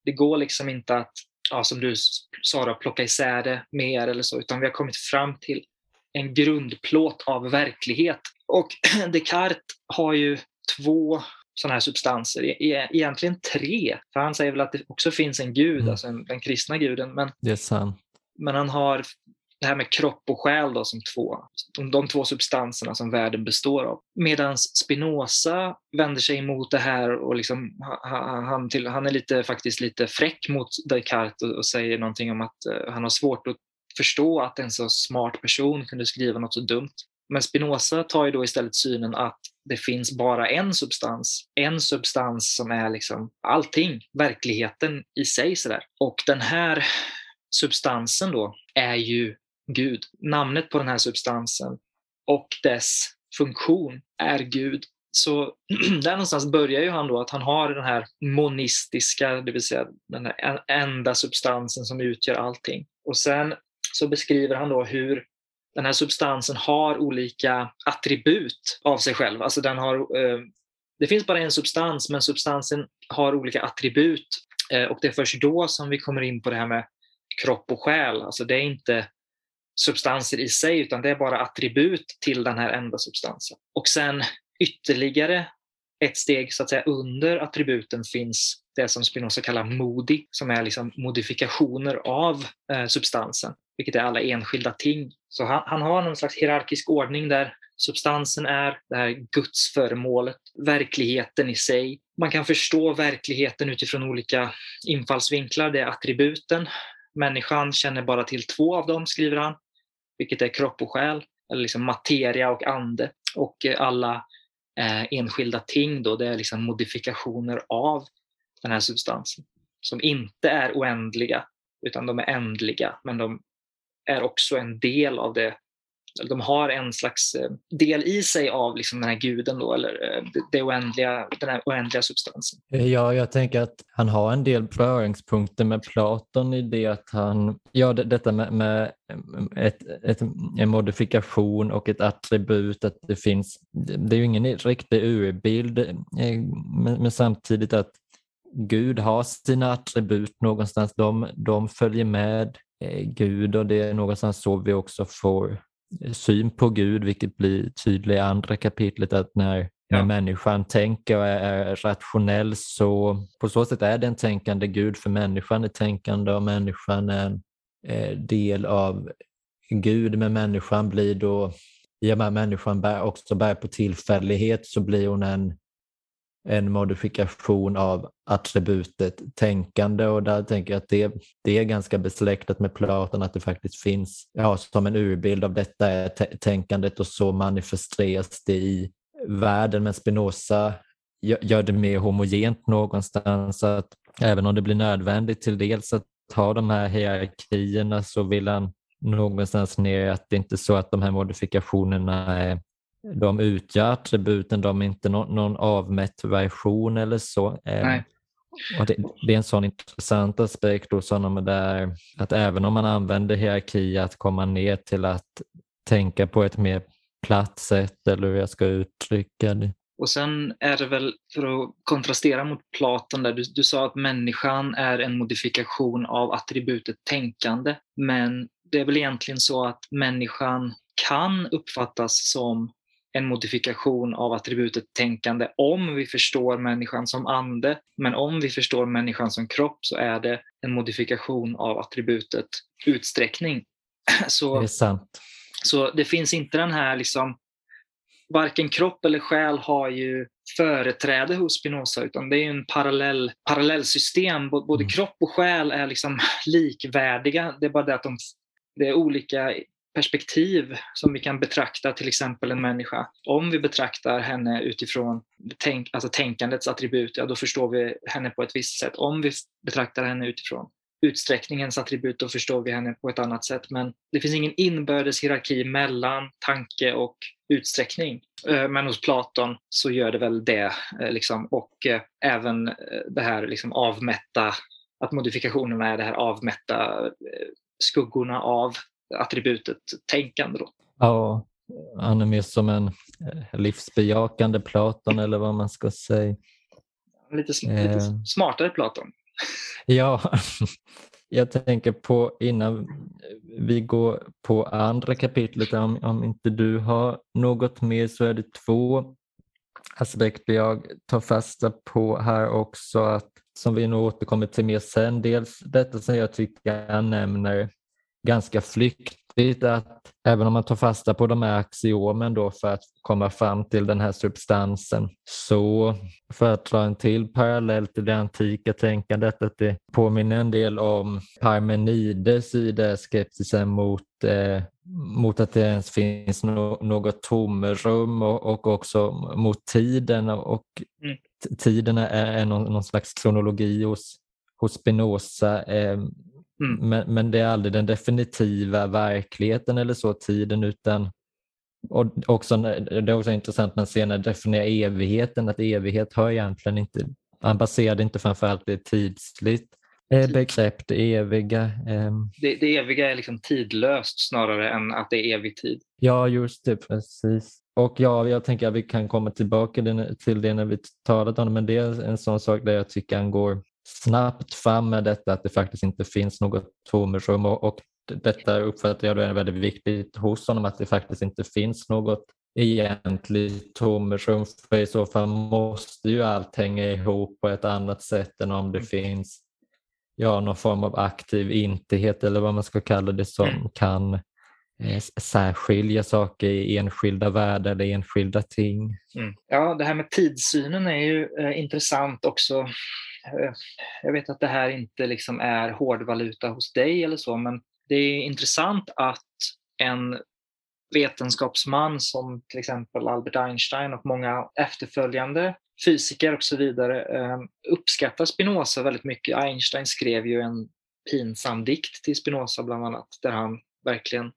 Det går liksom inte att ja, som du sa, plocka isär det mer eller så, utan vi har kommit fram till en grundplåt av verklighet. Och Descartes har ju två sådana här substanser, e-, e-, egentligen tre. För han säger väl att det också finns en gud, mm. alltså den kristna guden. Men, det är sant. Men han har det här med kropp och själ då, som två, de, två substanserna som världen består av. Medan Spinoza vänder sig emot det här och liksom, han, han, till, han är lite, faktiskt lite fräck mot Descartes och, och säger någonting om att uh, han har svårt att förstå att en så smart person kunde skriva något så dumt. Men Spinoza tar ju då istället synen att det finns bara en substans. En substans som är liksom allting, verkligheten i sig. Sådär. Och den här substansen då är ju Gud. Namnet på den här substansen och dess funktion är Gud. Så där någonstans börjar ju han då att han har den här monistiska, det vill säga den här enda substansen som utgör allting. Och sen så beskriver han då hur den här substansen har olika attribut av sig själv. Alltså den har, eh, det finns bara en substans men substansen har olika attribut eh, och det är först då som vi kommer in på det här med kropp och själ. Alltså det är inte substanser i sig utan det är bara attribut till den här enda substansen. Och sen ytterligare ett steg så att säga under attributen finns det som Spinoza kallar modi, som är liksom modifikationer av eh, substansen, vilket är alla enskilda ting. Så han, han har någon slags hierarkisk ordning där substansen är det här gudsföremålet, verkligheten i sig. Man kan förstå verkligheten utifrån olika infallsvinklar. Det är attributen. Människan känner bara till två av dem, skriver han vilket är kropp och själ, eller liksom materia och ande. Och eh, alla eh, enskilda ting då, det är liksom modifikationer av den här substansen som inte är oändliga utan de är ändliga men de är också en del av det de har en slags eh, del i sig av liksom den här guden då, eller eh, det oändliga, den här oändliga substansen. Eh, ja, jag tänker att han har en del beröringspunkter med Platon i det att han, ja det, detta med, med ett, ett, en modifikation och ett attribut, att det finns, det är ju ingen riktig urbild, men, men samtidigt att Gud har sina attribut någonstans, de, de följer med Gud och det är någonstans så vi också får syn på Gud, vilket blir tydligt i andra kapitlet att när, när människan tänker och är, är rationell så på så sätt är det en tänkande Gud för människan är tänkande och människan är en eh, del av Gud. Men människan blir då, i och med att människan bär, också bär på tillfällighet så blir hon en en modifikation av attributet tänkande och där tänker jag att det, det är ganska besläktat med Platon att det faktiskt finns, ja, som en urbild av detta är tänkandet och så manifesteras det i världen. Men Spinoza gör det mer homogent någonstans att även om det blir nödvändigt till dels att ha de här hierarkierna så vill han någonstans ner att det inte är så att de här modifikationerna är de utgör attributen, de är inte någon, någon avmätt version eller så. Eh, Nej. Det, det, är en sån intressant aspekt hos honom där att även om man använder hierarki att komma ner till att tänka på ett mer platt sätt eller hur jag ska uttrycka det. Och sen är det väl, för att kontrastera mot Platon, där du, du sa att människan är en modifikation av attributet tänkande. Men det är väl egentligen så att människan kan uppfattas som en modifikation av attributet tänkande om vi förstår människan som ande. Men om vi förstår människan som kropp så är det en modifikation av attributet utsträckning. Så, det är sant. Så det finns inte den här liksom, varken kropp eller själ har ju företräde hos Spinoza utan det är en parallell, parallellsystem. Både mm. kropp och själ är liksom likvärdiga. Det är bara det att de, det är olika perspektiv som vi kan betrakta till exempel en människa. Om vi betraktar henne utifrån tänk, alltså tänkandets attribut, ja, då förstår vi henne på ett visst sätt. Om vi betraktar henne utifrån utsträckningens attribut, då förstår vi henne på ett annat sätt. Men det finns ingen inbördes hierarki mellan tanke och utsträckning. Eh, men hos Platon så gör det väl det. Eh, liksom. Och eh, även det här liksom avmätta, att modifikationerna är det här avmätta skuggorna av attributet tänkande. Då. Ja, han är mer som en livsbejakande Platon eller vad man ska säga. Lite, lite smartare Platon. Ja, jag tänker på innan vi går på andra kapitlet, om, om inte du har något mer så är det två aspekter jag tar fasta på här också, att, som vi nog återkommer till mer sen. Dels detta som jag tycker jag nämner ganska flyktigt, att även om man tar fasta på de här axiomen då för att komma fram till den här substansen. Så för att dra en till parallell till det antika tänkandet, att det påminner en del om Parmenides i det skepsisen mot, eh, mot att det ens finns no något tomrum och, och också mot tiden. Och mm. Tiden är, är någon, någon, slags kronologi hos, hos Spinoza. Eh, Mm. Men, men det är aldrig den definitiva verkligheten eller så, tiden, utan och också, det är också intressant när senare definierar evigheten, att evighet har egentligen inte, man baserar det inte framförallt det tidsligt eh, begrepp, det eviga. Eh. Det, det eviga är liksom tidlöst snarare än att det är evig tid. Ja, just det, precis. Och ja, jag tänker att vi kan komma tillbaka till det när vi talat om det, men det är en sån sak där jag tycker han går snabbt fram med detta att det faktiskt inte finns något tomrum och, och detta uppfattar jag är väldigt viktigt hos honom att det faktiskt inte finns något egentligt tomrum för i så fall måste ju allt hänga ihop på ett annat sätt än om det mm. finns ja, någon form av aktiv intighet eller vad man ska kalla det som mm. kan eh, särskilja saker i enskilda världar eller enskilda ting. Mm. Ja, det här med tidssynen är ju eh, intressant också jag vet att det här inte liksom är hårdvaluta hos dig eller så, men det är intressant att en vetenskapsman som till exempel Albert Einstein och många efterföljande fysiker och så vidare eh, uppskattar Spinoza väldigt mycket. Einstein skrev ju en pinsam dikt till Spinoza bland annat där han verkligen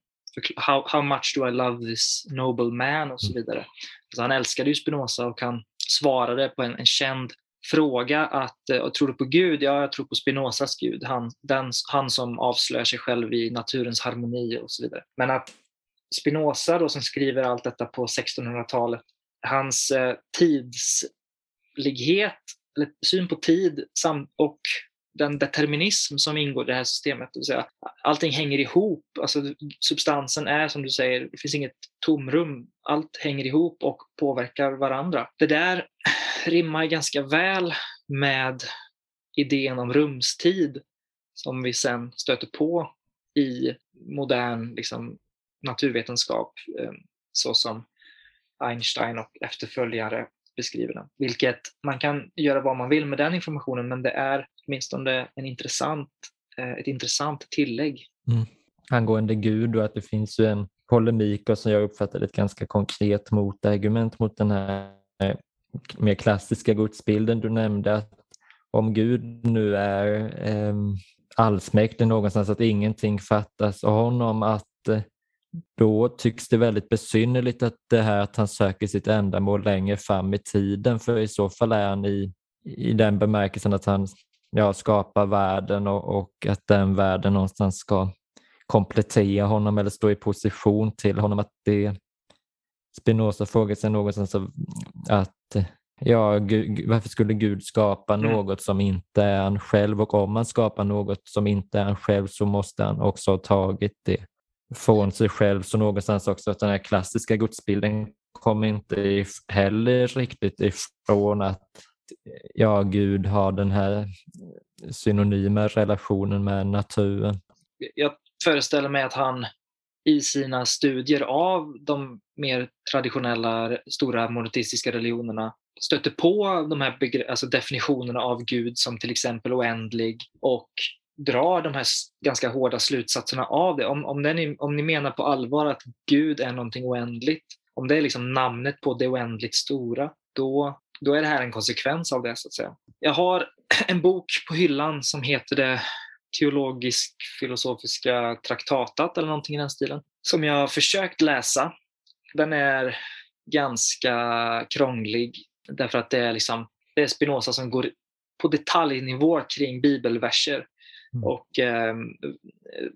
how, how much do I love this noble man och så mm. vidare. Så han älskade ju Spinoza och han svarade på en, en känd fråga att eh, tror du på Gud? Ja, jag tror på Spinozas Gud, han, den, han som avslöjar sig själv i naturens harmoni och så vidare. Men att Spinoza då som skriver allt detta på 1600-talet, hans eh, tidslighet, eller syn på tid samt, och den determinism som ingår i det här systemet. Det vill säga, allting hänger ihop. Alltså, substansen är som du säger, det finns inget tomrum. Allt hänger ihop och påverkar varandra. Det där rimmar ganska väl med idén om rumstid som vi sen stöter på i modern liksom, naturvetenskap eh, så som Einstein och efterföljare beskriver den. Vilket man kan göra vad man vill med den informationen men det är åtminstone en intressant, eh, ett intressant tillägg. Mm. Angående Gud och att det finns ju en polemik och som jag uppfattar ett ganska konkret motargument mot den här eh, mer klassiska gudsbilden du nämnde, att om Gud nu är eh, allsmäktig någonstans, att ingenting fattas av honom, att eh, då tycks det väldigt besynnerligt att det här att han söker sitt ändamål längre fram i tiden, för i så fall är han i, i den bemärkelsen att han ja, skapar världen och, och att den världen någonstans ska komplettera honom eller stå i position till honom. Att det Spinoza frågar sig någonstans att ja, Gud, varför skulle Gud skapa mm. något som inte är han själv och om han skapar något som inte är han själv så måste han också ha tagit det från sig själv. Så någonstans också att den här klassiska gudsbilden kommer inte heller riktigt ifrån att ja, Gud har den här synonyma relationen med naturen. Jag föreställer mig att han i sina studier av de mer traditionella stora monoteistiska religionerna stöter på de här alltså definitionerna av Gud som till exempel oändlig och drar de här ganska hårda slutsatserna av det. Om, om, den, om ni menar på allvar att Gud är någonting oändligt, om det är liksom namnet på det oändligt stora, då, då är det här en konsekvens av det. så att säga. Jag har en bok på hyllan som heter det teologisk-filosofiska traktatat eller någonting i den stilen, som jag har försökt läsa. Den är ganska krånglig därför att det är, liksom, det är Spinoza som går på detaljnivå kring bibelverser. Mm. Och eh,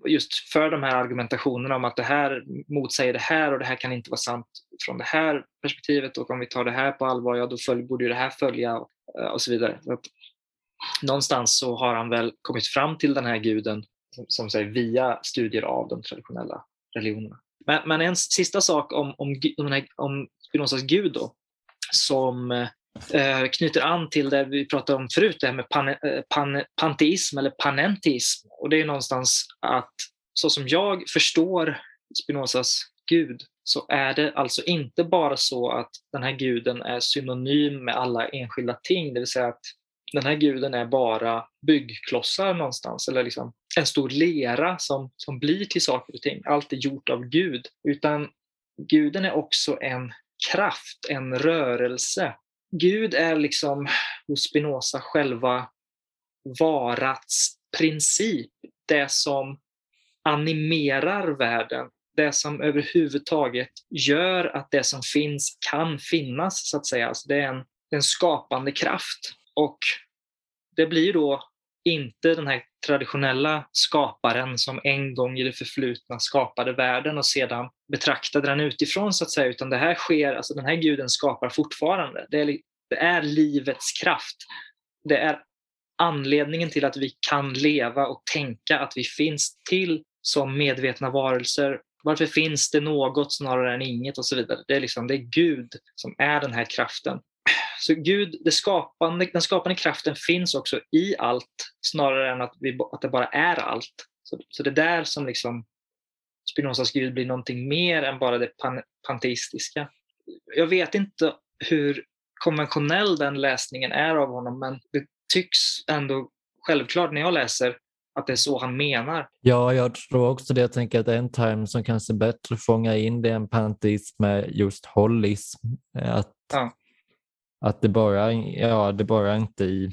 just för de här argumentationerna om att det här motsäger det här och det här kan inte vara sant från det här perspektivet och om vi tar det här på allvar, ja då följ, borde ju det här följa och, eh, så vidare. Så någonstans så har han väl kommit fram till den här guden som, som säger, via studier av de traditionella religionerna. Men, men en sista sak om, om, om, om Spinozas gud då, som eh, knyter an till det vi pratade om förut, det här med pan, eh, pan, panteism eller panentism. Och det är någonstans att så som jag förstår Spinozas gud så är det alltså inte bara så att den här guden är synonym med alla enskilda ting, det vill säga att den här guden är bara byggklossar någonstans eller liksom en stor lera som, som blir till saker och ting. Allt är gjort av Gud. Utan guden är också en kraft, en rörelse. Gud är liksom hos Spinoza själva varats princip. Det som animerar världen. Det som överhuvudtaget gör att det som finns kan finnas, så att säga. Alltså det är en, en skapande kraft. Och det blir då inte den här traditionella skaparen som en gång i det förflutna skapade världen och sedan betraktade den utifrån så att säga, utan det här sker, alltså den här guden skapar fortfarande. Det är, det är livets kraft. Det är anledningen till att vi kan leva och tänka att vi finns till som medvetna varelser. Varför finns det något snarare än inget och så vidare. Det är, liksom, det är Gud som är den här kraften. Så Gud, det skapande, den skapande kraften finns också i allt snarare än att, vi, att det bara är allt. Så, så det är där som liksom Spinozas Gud blir någonting mer än bara det pan, panteistiska. Jag vet inte hur konventionell den läsningen är av honom men det tycks ändå självklart när jag läser att det är så han menar. Ja, jag tror också det. Jag tänker att en term som kanske bättre fångar in det än panteism är just holism. Att ja. Att det bara, ja, det bara inte i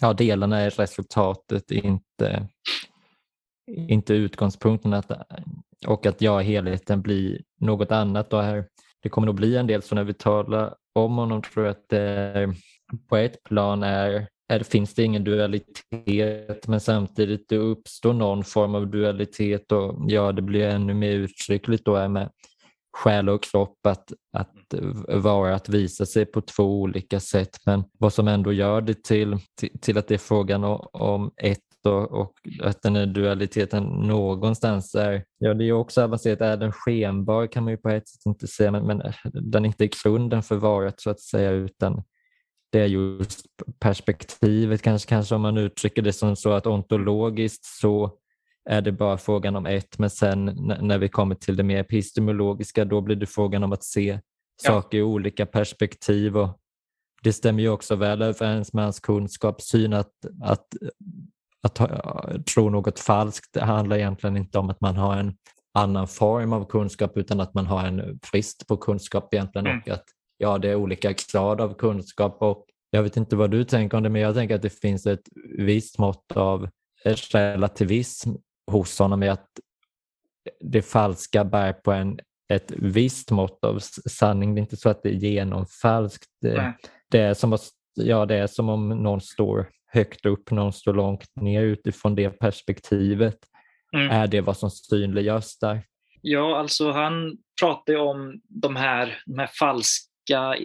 ja, delarna är resultatet, inte, inte utgångspunkten. Att, och att ja, helheten blir något annat. Då här, det kommer nog bli en del så när vi talar om honom tror jag att det på ett plan är, är, finns det ingen dualitet men samtidigt det uppstår någon form av dualitet och ja, det blir ännu mer uttryckligt då med själ och kropp att, att vara, att visa sig på två olika sätt. Men vad som ändå gör det till, till, till att det är frågan om ett och, och, att den här dualiteten någonstans är, ja det är också avancerat, är den skenbar kan man ju på ett sätt inte säga, men, men den är inte grunden för varet så att säga utan det är just perspektivet, kanske, kanske om man uttrycker det som så att ontologiskt så är det bara frågan om ett, men sen när vi kommer till det mer epistemologiska då blir det frågan om att se ja. saker i olika perspektiv. Och det stämmer ju också väl överens med hans kunskapssyn att, att, att, att tro något falskt det handlar egentligen inte om att man har en annan form av kunskap utan att man har en brist på kunskap egentligen mm. och att ja, det är olika grad av kunskap och jag vet inte vad du tänker om det men jag tänker att det finns ett visst mått av relativism hos honom är att det falska bär på en, ett visst mått av sanning. Det är inte så att det är genomfalskt. Det, det, är som att, ja, det är som om någon står högt upp, någon står långt ner utifrån det perspektivet. Mm. Är det vad som synliggörs där? Ja, alltså han pratar ju om de här, de här falska,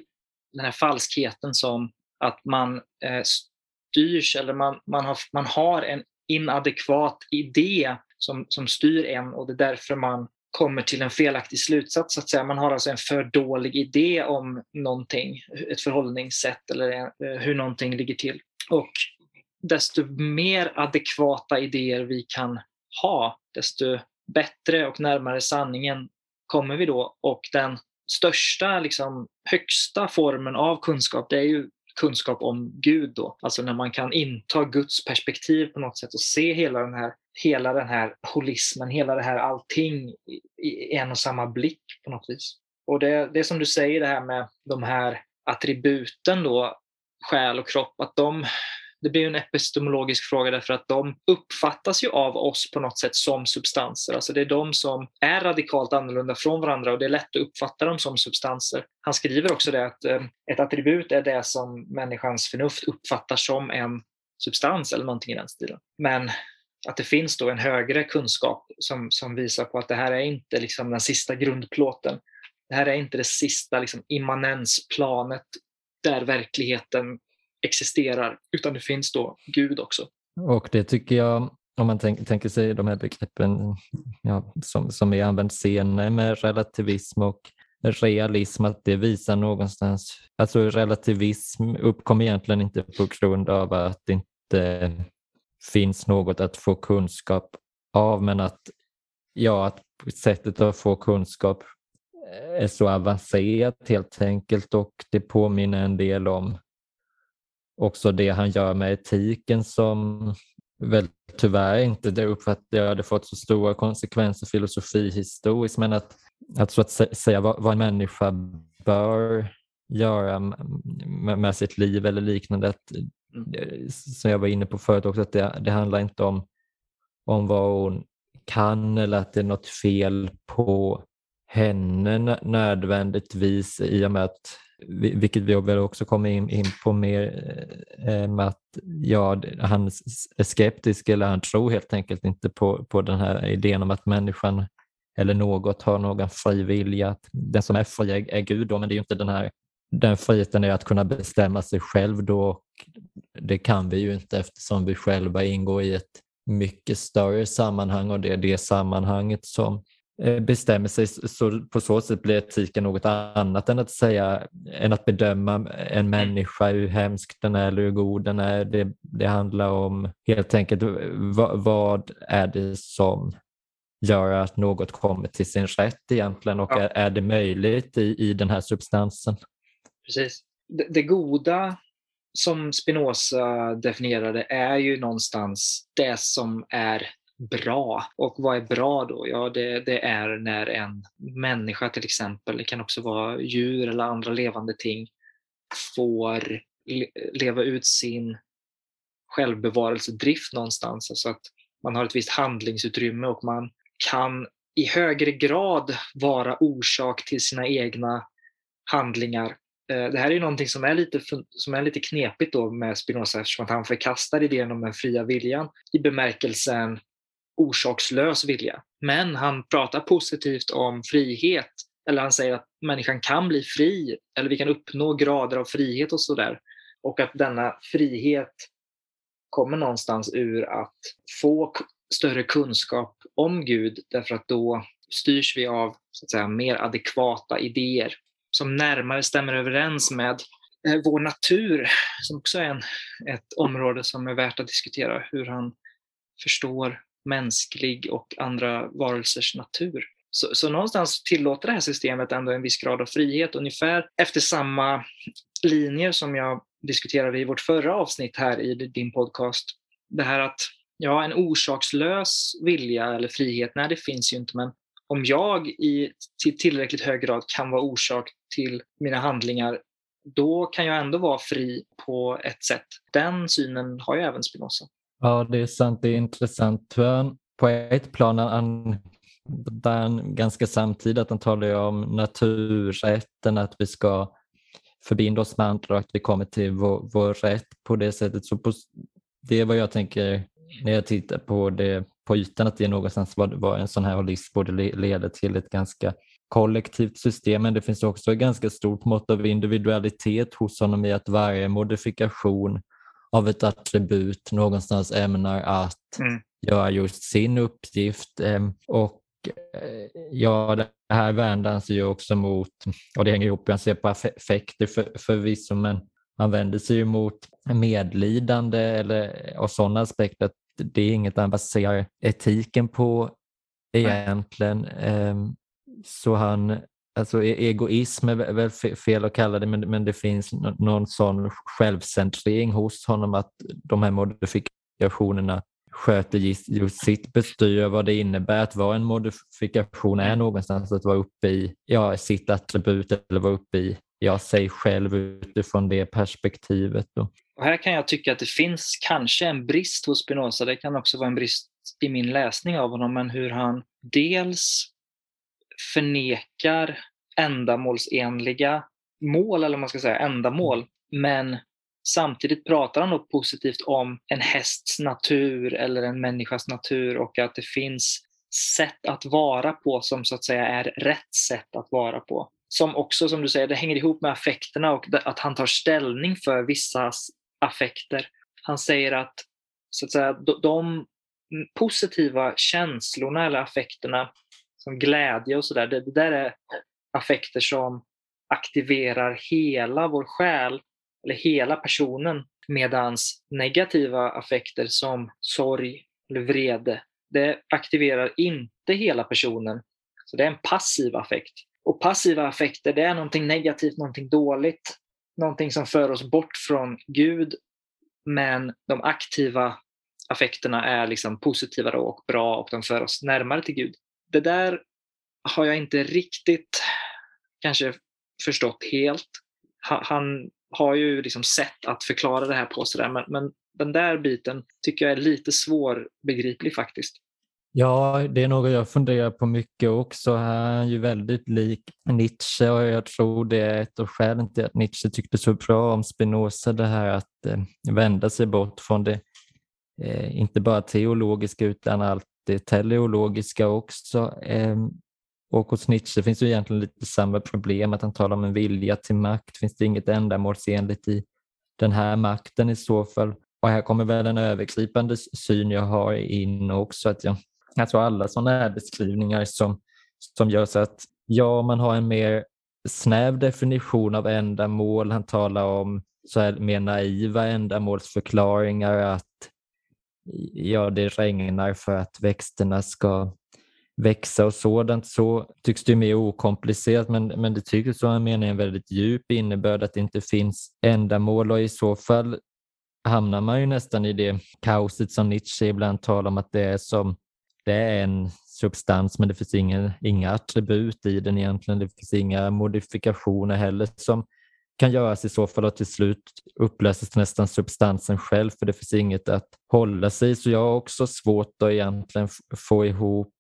den här falskheten som att man eh, styrs eller man, man, har, man har en inadekvat idé som, som styr en och det är därför man kommer till en felaktig slutsats. Så att säga. Man har alltså en för dålig idé om någonting, ett förhållningssätt eller eh, hur någonting ligger till. Och desto mer adekvata idéer vi kan ha, desto bättre och närmare sanningen kommer vi då. Och den största, liksom, högsta formen av kunskap, det är ju kunskap om Gud då. Alltså när man kan inta Guds perspektiv på något sätt och se hela den här, hela den här holismen, hela det här allting i en och samma blick på något vis. Och det, det är som du säger det här med de här attributen då, själ och kropp, att de det blir en epistemologisk fråga därför att de uppfattas ju av oss på något sätt som substanser. Alltså det är de som är radikalt annorlunda från varandra och det är lätt att uppfatta dem som substanser. Han skriver också det att eh, ett attribut är det som människans förnuft uppfattar som en substans eller någonting i den stilen. Men att det finns då en högre kunskap som, som visar på att det här är inte liksom den sista grundplåten. Det här är inte det sista liksom, immanensplanet där verkligheten existerar, utan det finns då Gud också. Och det tycker jag, om man tänk, tänker sig de här begreppen ja, som, som vi använt senare med relativism och realism, att det visar någonstans, alltså relativism uppkom egentligen inte på grund av att det inte finns något att få kunskap av, men att, ja, att sättet att få kunskap eh, är så avancerat helt enkelt och det påminner en del om också det han gör med etiken som väl tyvärr inte, det uppfattar jag, hade fått så stora konsekvenser filosofihistoriskt, men att, att så att säga vad, vad en människa bör göra med, med sitt liv eller liknande, att, som jag var inne på förut också, att det, det handlar inte om, om vad hon kan eller att det är något fel på henne nödvändigtvis i och med att vilket vi väl också kommer in, in på mer eh, eh, med att ja, han är skeptisk eller han tror helt enkelt inte på, på den här idén om att människan eller något har någon fri vilja. Den som är fri är, är Gud då, men det är ju inte den här den friheten är att kunna bestämma sig själv då och det kan vi ju inte eftersom vi själva ingår i ett mycket större sammanhang och det är det sammanhanget som bestämmer sig så på så sätt blir etiken något annat än att säga än att bedöma en människa hur hemsk den är eller hur god den är. Det, det handlar om helt enkelt vad, vad, är det som gör att något kommer till sin rätt egentligen och ja. är, är, det möjligt i, i den här substansen? Precis. Det, det goda som Spinoza definierade är ju någonstans det som är bra. Och vad är bra då? Ja, det, det, är när en människa till exempel, det kan också vara djur eller andra levande ting, får leva ut sin självbevarelsedrift någonstans. Alltså att man har ett visst handlingsutrymme och man kan i högre grad vara orsak till sina egna handlingar. Eh, det här är någonting som är lite, som är lite knepigt då med Spinoza eftersom att han förkastar idén om den fria viljan i bemärkelsen orsakslös vilja. Men han pratar positivt om frihet, eller han säger att människan kan bli fri, eller vi kan uppnå grader av frihet och sådär. Och att denna frihet kommer någonstans ur att få större kunskap om Gud, därför att då styrs vi av så att säga, mer adekvata idéer som närmare stämmer överens med eh, vår natur, som också är en, ett område som är värt att diskutera, hur han förstår mänsklig och andra varelsers natur. Så, så någonstans tillåter det här systemet ändå en viss grad av frihet, ungefär efter samma linjer som jag diskuterade i vårt förra avsnitt här i din podcast. Det här att ja, en orsakslös vilja eller frihet, nej det finns ju inte, men om jag i till tillräckligt hög grad kan vara orsak till mina handlingar, då kan jag ändå vara fri på ett sätt. Den synen har ju även Spinoza. Ja, det är sant. Det är intressant. På ett plan han, den ganska samtidigt att han talar om naturrätten, att vi ska förbinda oss med andra och att vi kommer till vår, vår rätt på det sättet. Så på, det är vad jag tänker när jag tittar på det på ytan, att det är någonstans vad, vad en sån här holism borde leda till ett ganska kollektivt system, men det finns också ett ganska stort mått av individualitet hos honom i att varje modifikation av ett attribut någonstans ämnar att mm. göra just sin uppgift. Ehm, och eh, ja, det här vänder ju också mot, och det hänger ihop, han ser på effekter för, förvisso, men han vänder sig ju mot medlidande eller, och sådana aspekter. Det är inget han baserar etiken på egentligen. Mm. Så han, alltså e-, egoism är väl fel att kalla det, men, men det finns någon sån självcentrering hos honom att de här modifikationerna sköter just sitt bestyr, vad det innebär att vara en modifikation är någonstans att vara uppe i ja, sitt attribut eller vara uppe i ja, sig själv utifrån det perspektivet. Då. Och här kan jag tycka att det finns kanske en brist hos Spinoza, det kan också vara en brist i min läsning av honom, men hur han dels förnekar ändamålsenliga mål, eller man ska säga ändamål, men samtidigt pratar han då positivt om en hästs natur eller en människas natur och att det finns sätt att vara på som så att säga är rätt sätt att vara på. Som också, som du säger, det hänger ihop med affekterna och att han tar ställning för vissa affekter. Han säger att, så att säga, de positiva känslorna eller affekterna som glädje och sådär, det, det där är affekter som aktiverar hela vår själ eller hela personen medans negativa affekter som sorg eller vrede, det aktiverar inte hela personen. Så det är en passiv affekt. Och passiva affekter, det är någonting negativt, någonting dåligt, någonting som för oss bort från Gud. Men de aktiva affekterna är liksom positiva och bra och de för oss närmare till Gud. Det där har jag inte riktigt kanske förstått helt. Han har ju liksom sätt att förklara det här på sådär, men, men den där biten tycker jag är lite svårbegriplig faktiskt. Ja, det är något jag funderar på mycket också. Han är ju väldigt lik Nietzsche och jag tror det är ett av skälen till att Nietzsche tyckte så bra om Spinoza, det här att eh, vända sig bort från det, eh, inte bara teologiska utan allt det teleologiska också. Ehm, och hos Nietzsche finns ju egentligen lite samma problem, att han talar om en vilja till makt. Finns det inget ändamålsenligt i den här makten i så fall? Och här kommer väl en övergripande syn jag har in också, att jag, alltså tror alla sådana här beskrivningar som, som gör så att ja, man har en mer snäv definition av ändamål. Han talar om så här mer naiva ändamålsförklaringar att ja, det regnar för att växterna ska växa och sådant. Så tycks det mer okomplicerat men, men det tycks vara menar en väldigt djup innebörd att det inte finns ändamål. Och i så fall hamnar man ju nästan i det kaoset som Nietzsche ibland talar om att det är som det är en substans men det finns ingen, inga attribut i den egentligen. Det finns inga modifikationer heller som kan göras i så fall och till slut upplöses nästan substansen själv för det finns inget att hålla sig. Så jag har också svårt att egentligen få ihop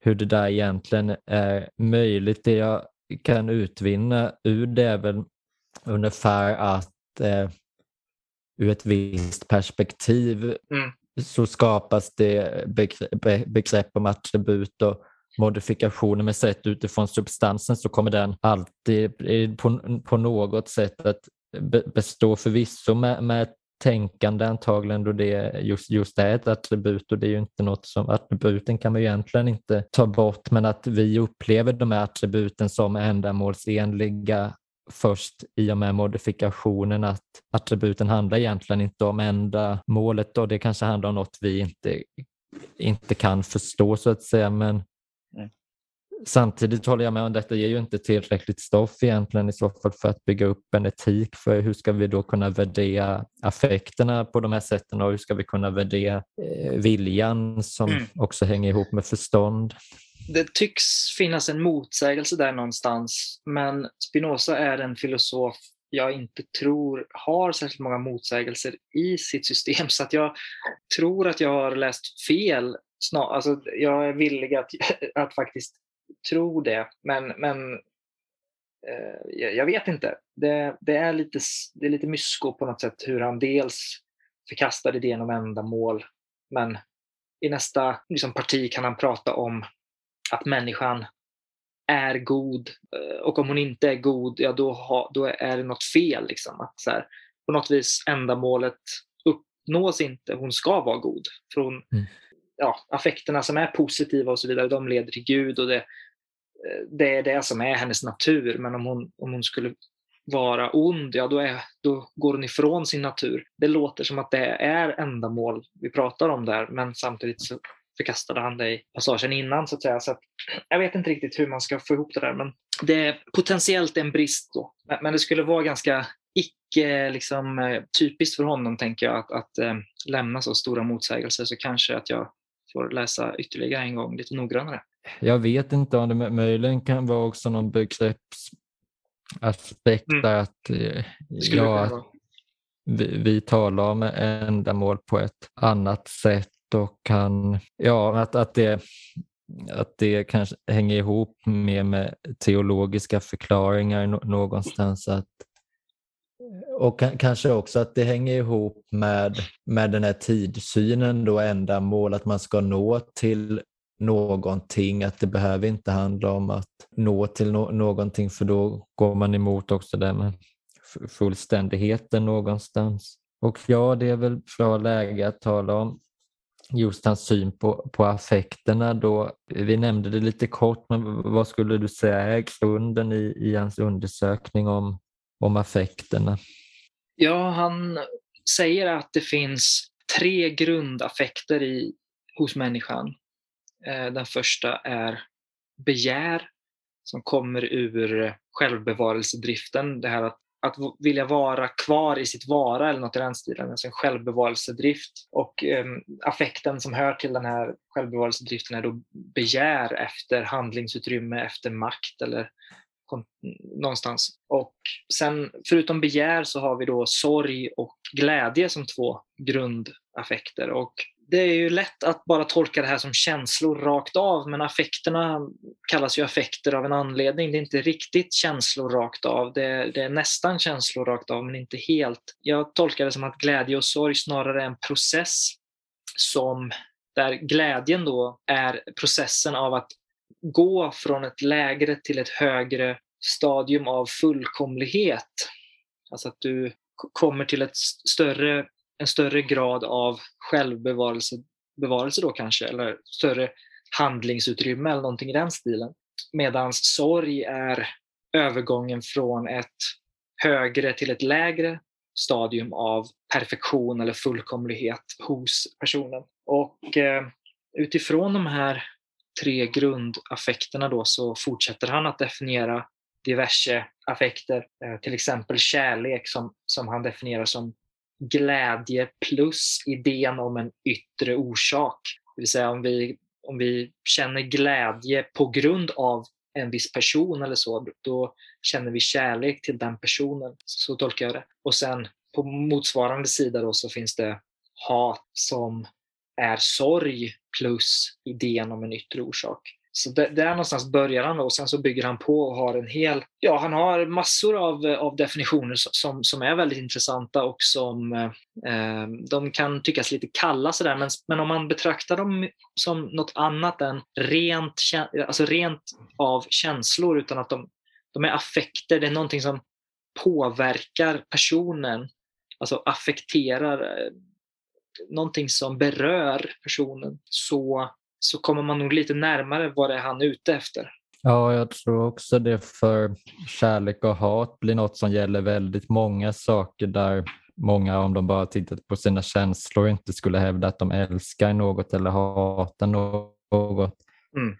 hur det där egentligen är möjligt. Det jag kan utvinna ur det är väl ungefär att eh, ur ett visst perspektiv mm. så skapas det begrepp, begrepp om attribut och modifikationer med sett utifrån substansen så kommer den alltid eh, på, på något sätt att bestå förvisso med, med tänkande antagligen då det just, just är ett attribut och det är ju inte något som attributen kan man ju egentligen inte ta bort men att vi upplever de här attributen som ändamålsenliga först i och med modifikationen att attributen handlar egentligen inte om enda målet och det kanske handlar om något vi inte, inte kan förstå så att säga men Samtidigt håller jag med om detta ger ju inte tillräckligt stoff egentligen i så fall för att bygga upp en etik för hur ska vi då kunna värdera affekterna på de här sätten och hur ska vi kunna värdera eh, viljan som mm. också hänger ihop med förstånd. Det tycks finnas en motsägelse där någonstans men Spinoza är en filosof jag inte tror har särskilt många motsägelser i sitt system så att jag tror att jag har läst fel. Snar, alltså jag är villig att, att faktiskt tror det, men, men eh, jag vet inte. Det, det, är lite, det är lite mysko på något sätt hur han dels förkastar idén om ändamål, men i nästa liksom, parti kan han prata om att människan är god eh, och om hon inte är god, ja då, ha, då är det något fel. Liksom. Att, så här, på något vis ändamålet uppnås inte, hon ska vara god. För hon, mm. ja, affekterna som är positiva och så vidare, de leder till Gud och det, det är det som är hennes natur. Men om hon, om hon skulle vara ond, ja då, är, då går hon ifrån sin natur. Det låter som att det är ändamål vi pratar om där, men samtidigt så förkastade han det i passagen innan så att säga. Så att jag vet inte riktigt hur man ska få ihop det där, men det är potentiellt en brist då. Men det skulle vara ganska icke liksom, eh, typiskt för honom, tänker jag, att, att äh, lämna så stora motsägelser, så kanske att jag får läsa ytterligare en gång lite noggrannare. Jag vet inte om det möjligen kan vara också någon begreppsaspekt mm. att, eh, ja, att vi, vi talar om ändamål på ett annat sätt och kan, ja, att, att, det, att det kanske hänger ihop mer med teologiska förklaringar någonstans. Att, och kanske också att det hänger ihop med, med den här tidssynen då ändamål, att man ska nå till någonting, att det behöver inte handla om att nå till no någonting för då går man emot också det med fullständigheten någonstans. Och ja, det är väl bra läge att tala om just hans syn på, på affekterna då. Vi nämnde det lite kort, men vad skulle du säga är grunden i, i hans undersökning om, om affekterna? Ja, han säger att det finns tre grundaffekter i, hos människan. Eh, den första är begär som kommer ur eh, självbevarelsedriften. Det här att att vilja vara kvar i sitt vara eller något i den stilen, alltså en självbevarelsedrift. Och eh, affekten som hör till den här självbevarelsedriften är då begär efter handlingsutrymme, efter makt eller någonstans. Och sen förutom begär så har vi då sorg och glädje som två grundaffekter. Och det är ju lätt att bara tolka det här som känslor rakt av, men affekterna kallas ju affekter av en anledning. Det är inte riktigt känslor rakt av. Det är, det är nästan känslor rakt av, men inte helt. Jag tolkar det som att glädje och sorg snarare är en process som där glädjen då är processen av att gå från ett lägre till ett högre stadium av fullkomlighet. Alltså att du kommer till ett större en större grad av självbevarelse bevarelse då kanske, eller större handlingsutrymme eller någonting i den stilen. Medan sorg är övergången från ett högre till ett lägre stadium av perfektion eller fullkomlighet hos personen. Och eh, utifrån de här tre grundaffekterna då så fortsätter han att definiera diverse affekter, eh, till exempel kärlek som, som han definierar som glädje plus idén om en yttre orsak. Det vill säga om vi, om vi känner glädje på grund av en viss person eller så, då känner vi kärlek till den personen. Så tolkar jag det. Och sen på motsvarande sida då så finns det hat som är sorg plus idén om en yttre orsak. Så där någonstans börjar han och sen så bygger han på och har en hel, ja han har massor av, av definitioner som, som är väldigt intressanta och som eh, de kan tyckas lite kalla sådär men, men om man betraktar dem som något annat än rent, alltså rent av känslor utan att de, de är affekter, det är någonting som påverkar personen, alltså affekterar, eh, någonting som berör personen så så kommer man nog lite närmare vad det är han är ute efter. Ja, jag tror också det för kärlek och hat blir något som gäller väldigt många saker där många om de bara tittat på sina känslor inte skulle hävda att de älskar något eller hatar något mm.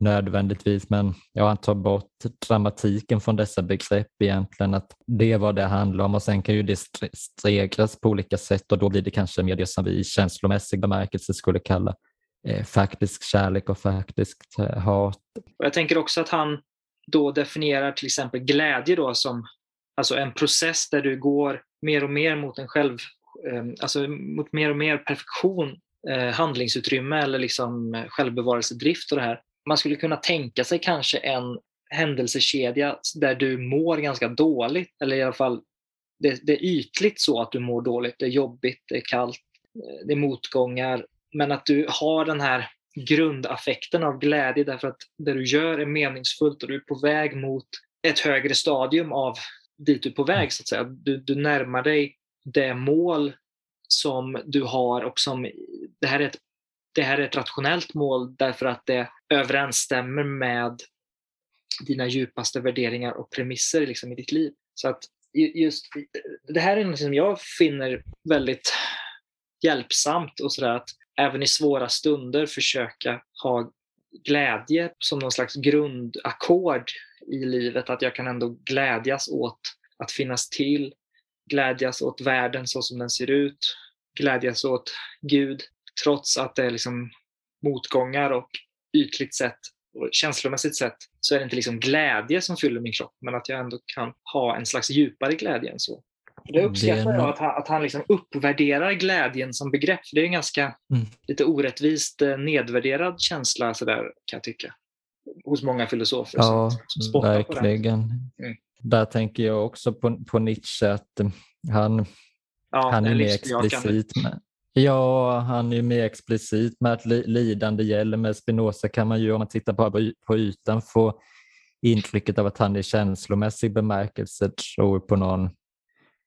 nödvändigtvis. Men ja, han tar bort dramatiken från dessa begrepp egentligen. Att det vad det handlar om och sen kan ju det stegras på olika sätt och då blir det kanske mer det som vi i känslomässig bemärkelse skulle kalla Eh, faktisk kärlek och faktiskt eh, hat. hat. Jag tänker också att han då definierar till exempel glädje då som alltså en process där du går mer och mer mot en själv, eh, alltså mot mer och mer perfektion, eh, handlingsutrymme eller liksom eh, självbevarelsedrift och det här. Man skulle kunna tänka sig kanske en händelsekedja där du mår ganska dåligt eller i alla fall det, det är ytligt så att du mår dåligt. Det är jobbigt, det är kallt, det är motgångar men att du har den här grundaffekten av glädje därför att det du gör är meningsfullt och du är på väg mot ett högre stadium av dit du är på väg. så att säga. Du, du närmar dig det mål som du har och som det här, är ett, det här är ett rationellt mål därför att det överensstämmer med dina djupaste värderingar och premisser liksom, i ditt liv. Så att just det här är något som jag finner väldigt hjälpsamt och sådär att även i svåra stunder försöka ha glädje som någon slags grundackord i livet. Att jag kan ändå glädjas åt att finnas till, glädjas åt världen så som den ser ut, glädjas åt Gud trots att det är liksom motgångar och ytligt sett och känslomässigt sett så är det inte liksom glädje som fyller min kropp men att jag ändå kan ha en slags djupare glädje än så. Det uppskattar jag, att han, att han liksom uppvärderar glädjen som begrepp. det är en ganska mm. lite orättvist eh, nedvärderad känsla sådär, kan jag tycka. Hos många filosofer. Ja, som, verkligen. Mm. Där tänker jag också på, på Nietzsche att eh, han, ja, han är mer explicit med, Ja, han är mer explicit med att lidande gäller. Med Spinoza kan man ju, om man tittar på, på ytan, få intrycket av att han i känslomässig bemärkelse tror på någon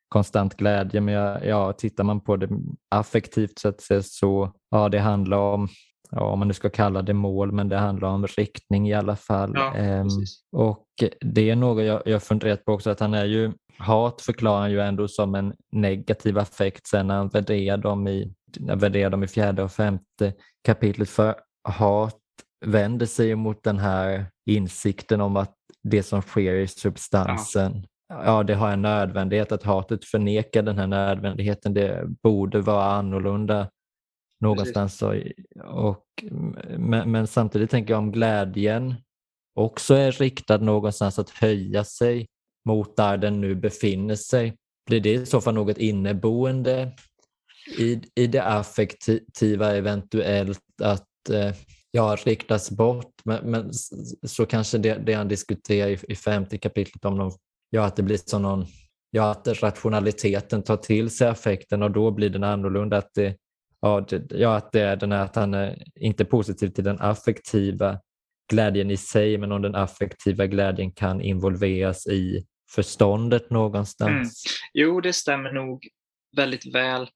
konstant glädje. Men ja, ja, tittar man på det affektivt så att säga så, ja det handlar om, ja, om man nu ska kalla det mål, men det handlar om riktning i alla fall. Ja, ehm, och det är något jag, jag funderat på också, att han är ju, hat förklarar han ju ändå som en negativ affekt sen när han värderar dem i, värderar dem i fjärde och femte kapitlet. För hat vänder sig mot den här insikten om att det som sker i substansen ja, det har en nödvändighet, att hatet förnekar den här nödvändigheten. Det borde vara annorlunda någonstans. Och, och, men, men, samtidigt tänker jag om glädjen också är riktad någonstans att höja sig mot där den nu befinner sig. Blir det i så fall något inneboende i, i det affektiva eventuellt att eh, ja, riktas bort? Men, men så kanske det, det han diskuterar i, i femte kapitlet om de ja, att det blir som någon, ja, att rationaliteten tar till sig affekten och då blir den annorlunda. Att det, ja, det, ja, att det är den här, att han är inte positiv till den affektiva glädjen i sig, men om den affektiva glädjen kan involveras i förståndet någonstans. Mm. Jo, det stämmer nog väldigt väl.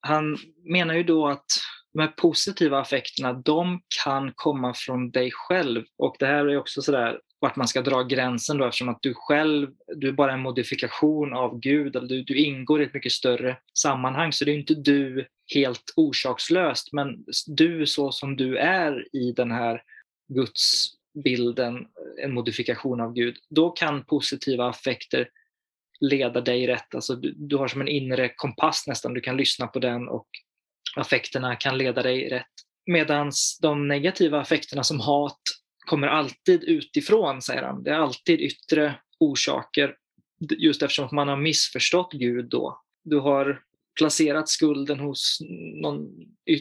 Han menar ju då att de här positiva affekterna, de kan komma från dig själv. Och det här är också sådär vart man ska dra gränsen då eftersom att du själv, du är bara en modifikation av Gud, eller du, du ingår i ett mycket större sammanhang. Så det är inte du helt orsakslöst, men du så som du är i den här gudsbilden, eh, en modifikation av Gud, då kan positiva affekter leda dig rätt. Alltså du, du har som en inre kompass nästan, du kan lyssna på den och affekterna kan leda dig rätt. Medan de negativa affekterna som hat kommer alltid utifrån, säger han. Det är alltid yttre orsaker, just eftersom man har missförstått Gud då. Du har placerat skulden hos någon,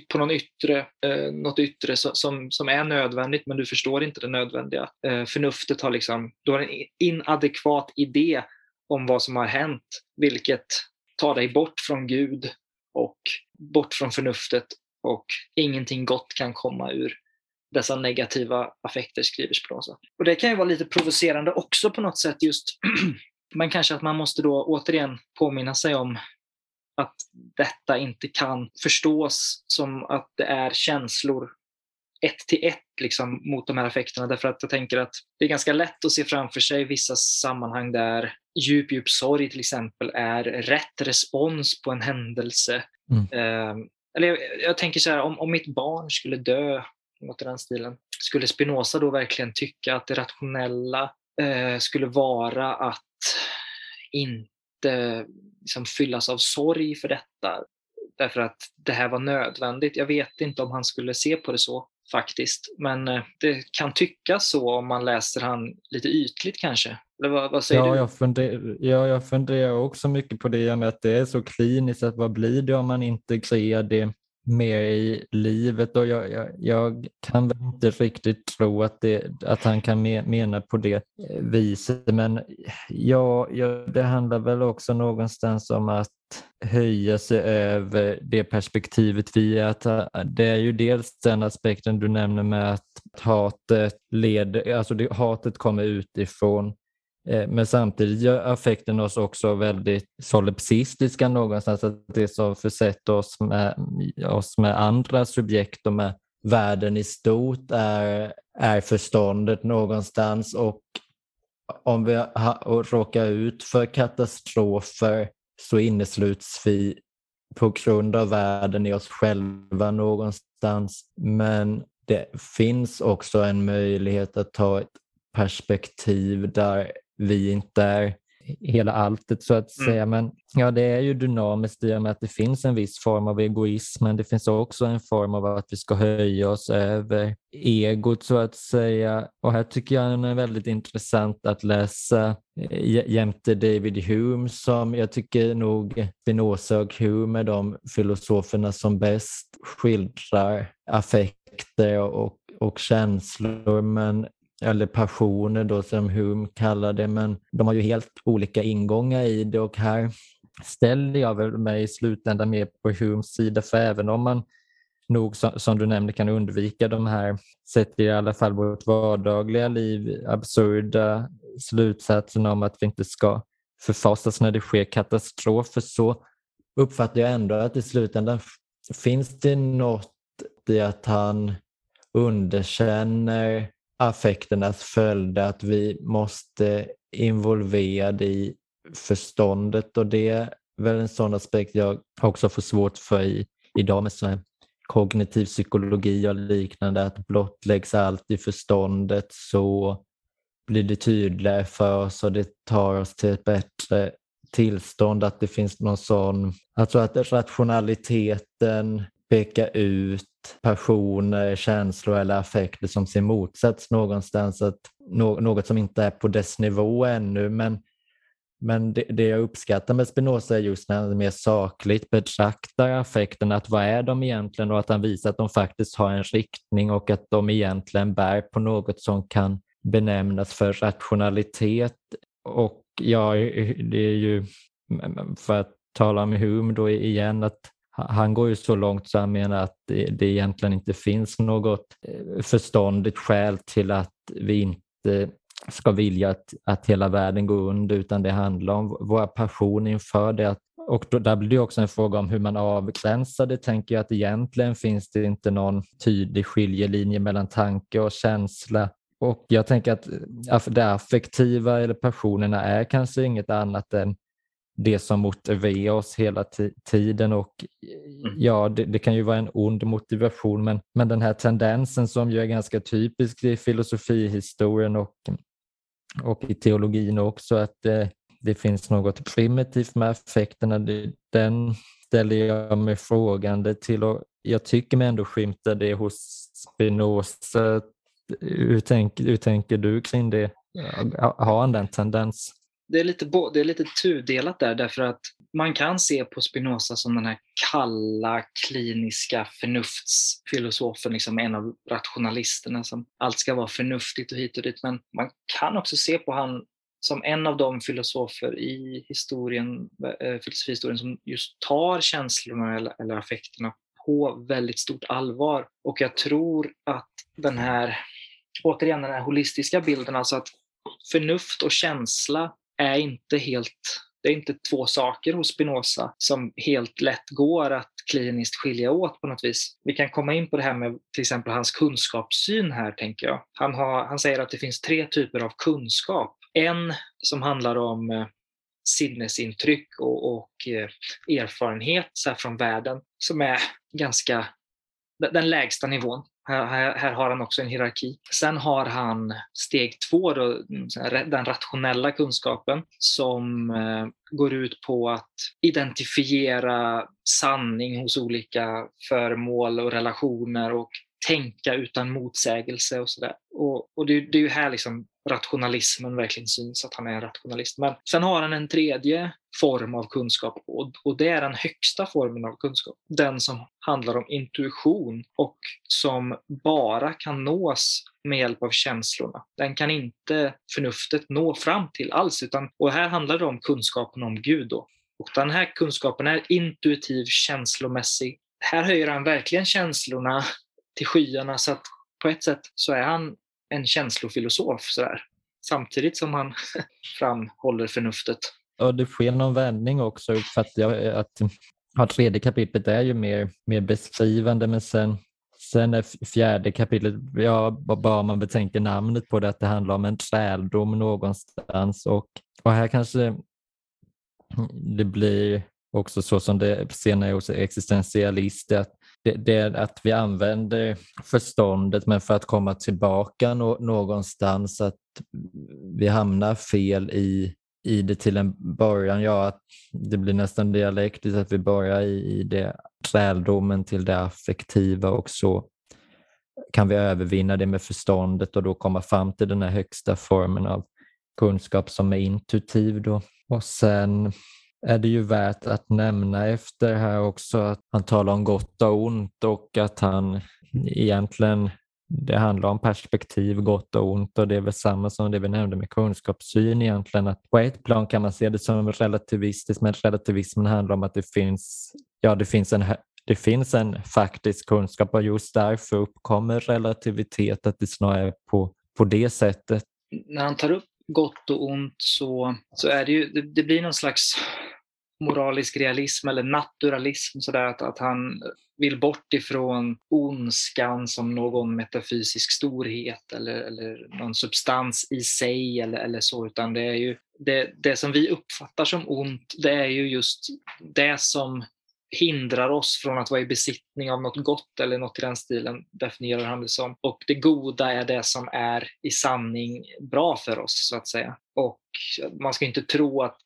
på någon yttre, eh, något yttre som, som är nödvändigt, men du förstår inte det nödvändiga. Eh, förnuftet har liksom, du har en inadekvat idé om vad som har hänt, vilket tar dig bort från Gud och bort från förnuftet och ingenting gott kan komma ur dessa negativa affekter, skriver Spinoza. Och det kan ju vara lite provocerande också på något sätt just, men kanske att man måste då återigen påminna sig om att detta inte kan förstås som att det är känslor ett till ett liksom, mot de här affekterna. Därför att jag tänker att det är ganska lätt att se framför sig vissa sammanhang där djup, djup sorg till exempel är rätt respons på en händelse. Mm. Eh, eller jag, jag, tänker så här, om, om mitt barn skulle dö något i den stilen. Skulle Spinoza då verkligen tycka att det rationella eh, skulle vara att inte liksom, fyllas av sorg för detta? Därför att det här var nödvändigt. Jag vet inte om han skulle se på det så faktiskt. Men eh, det kan tyckas så om man läser han lite ytligt kanske. Eller vad, vad säger ja, du? Jag funderar, ja, jag funderar också mycket på det med att det är så kliniskt. Att vad blir det om man integrerar det mer i livet och jag, jag, jag, kan väl inte riktigt tro att, det, att han kan mena på det eh, viset. Men ja, ja, det handlar väl också någonstans om att höja sig över det perspektivet vi är. Att, eh, det är ju dels den aspekten du nämner med att hatet, leder, alltså det, hatet kommer utifrån Eh, men samtidigt gör affekten oss också väldigt solipsistiska någonstans. Att det som försätter oss med, oss med andra subjekt och med världen i stort är, är förståndet någonstans. Och om vi råkar ut för katastrofer så innesluts vi på grund av världen i oss själva någonstans. Men det finns också en möjlighet att ta ett perspektiv där vi inte är hela alltet så att mm. säga. Men ja, det är ju dynamiskt i och med att det finns en viss form av egoism men det finns också en form av att vi ska höja oss över egot så att säga. Och här tycker jag det är väldigt intressant att läsa eh, jämte David Hume som jag tycker nog Spinoza och Hume är de filosoferna som bäst skildrar affekter och, och känslor men eller passioner då som Hume kallar det, men de har ju helt olika ingångar i det. Och här ställer jag väl mig i slutändan mer på Humes sida för även om man nog som du nämnde kan undvika de här, sett i alla fall vårt vardagliga liv, absurda slutsatserna om att vi inte ska förfasas när det sker katastrofer så uppfattar jag ändå att i slutändan finns det något i att han underkänner affekternas följder, att vi måste involverade i förståndet. Och det är väl en sån aspekt jag också får svårt för i, idag med så kognitiv psykologi och liknande, att blottläggs allt i förståndet så blir det tydligare för oss och det tar oss till ett bättre tillstånd, att det finns någon sån, alltså att rationaliteten peka ut passioner, känslor eller affekter som sin motsats någonstans. Att något som inte är på dess nivå ännu. Men, men det, det jag uppskattar med Spinoza är just när han mer sakligt betraktar affekterna, att vad är de egentligen och att han visar att de faktiskt har en riktning och att de egentligen bär på något som kan benämnas för rationalitet. Och ja, det är ju för att tala om Hume då igen att han går ju så långt så han menar att det, egentligen inte finns något eh, förståndigt skäl till att vi inte ska vilja att, att hela världen går under utan det handlar om vår passion inför det. Och då, där blir det också en fråga om hur man avgränsar det. Tänker jag att egentligen finns det inte någon tydlig skiljelinje mellan tanke och känsla. Och jag tänker att eh, det affektiva eller passionerna är kanske inget annat än det som motiverar oss hela tiden och mm. ja, det, det, kan ju vara en ond motivation men, men den här tendensen som ju är ganska typisk i filosofihistorien och, och i teologin också att eh, det finns något primitivt med affekterna, den ställer jag mig frågande till och jag tycker mig ändå skymta det hos Spinoza. Hur tänker, hur tänker du kring det? Har han den tendens? Det är, lite, det är lite tudelat där därför att man kan se på Spinoza som den här kalla, kliniska förnuftsfilosofen, liksom en av rationalisterna som allt ska vara förnuftigt och hit och dit. Men man kan också se på han som en av de filosofer i historien, eh, filosofihistorien som just tar känslorna eller, eller affekterna på väldigt stort allvar. Och jag tror att den här, återigen den här holistiska bilden, alltså att förnuft och känsla är inte helt det är inte två saker hos Spinoza som helt lätt går att kliniskt skilja åt på något vis. Vi kan komma in på det här med till exempel hans kunskapssyn här, tänker jag. Han, har, han säger att det finns tre typer av kunskap. En som handlar om eh, sinnesintryck och, och eh, erfarenhet så från världen som är ganska den lägsta nivån. Här, här, har han också en hierarki. Sen har han steg två, då, mm, den rationella kunskapen, som eh, går ut på att identifiera sanning hos olika föremål och relationer och tänka utan motsägelse och sådär. Och, och det, det, är ju här liksom rationalismen verkligen syns, att han är en rationalist. Men sen har han en tredje form av kunskap och, och det är den högsta formen av kunskap. Den som handlar om intuition och som bara kan nås med hjälp av känslorna. Den kan inte förnuftet nå fram till alls. Utan, och här handlar det om kunskapen om Gud. Då. Och den här kunskapen är intuitiv, känslomässig. Här höjer han verkligen känslorna till skyarna så att på ett sätt så är han en känslofilosof sådär. Samtidigt som han framhåller förnuftet. Ja, det sker någon vändning också uppfattar jag att ja, tredje kapitlet är ju mer, mer beskrivande men sen, sen är fjärde kapitlet, ja, bara man betänker namnet på det, att det handlar om en träldom någonstans och, och här kanske det blir också så som det senare hos existentialister, att det, det, att vi använder förståndet men för att komma tillbaka no, någonstans att vi hamnar fel i, i det till en början. Ja, att det blir nästan dialektiskt att vi börjar i, i det träldomen till det affektiva och så kan vi övervinna det med förståndet och då komma fram till den här högsta formen av kunskap som är intuitiv. Då. Och sen är det ju värt att nämna efter här också att han talar om gott och ont och att han egentligen det handlar om perspektiv, gott och ont och det är väl samma som det vi nämnde med kunskapssyn egentligen. Att på ett plan kan man se det som relativistiskt men relativismen handlar om att det finns, ja, det finns en det finns en faktisk kunskap och just därför uppkommer relativitet, att det snarare är på, på det sättet. När han tar upp gott och ont så, så är det ju, det, det blir någon slags moralisk realism eller naturalism, så där, att, att han vill bort ifrån ondskan som någon metafysisk storhet eller, eller någon substans i sig eller, eller så, utan det är ju det, det som vi uppfattar som ont, det är ju just det som hindrar oss från att vara i besittning av något gott eller något i den stilen, definierar han det som. Och det goda är det som är i sanning bra för oss, så att säga. Och man ska inte tro att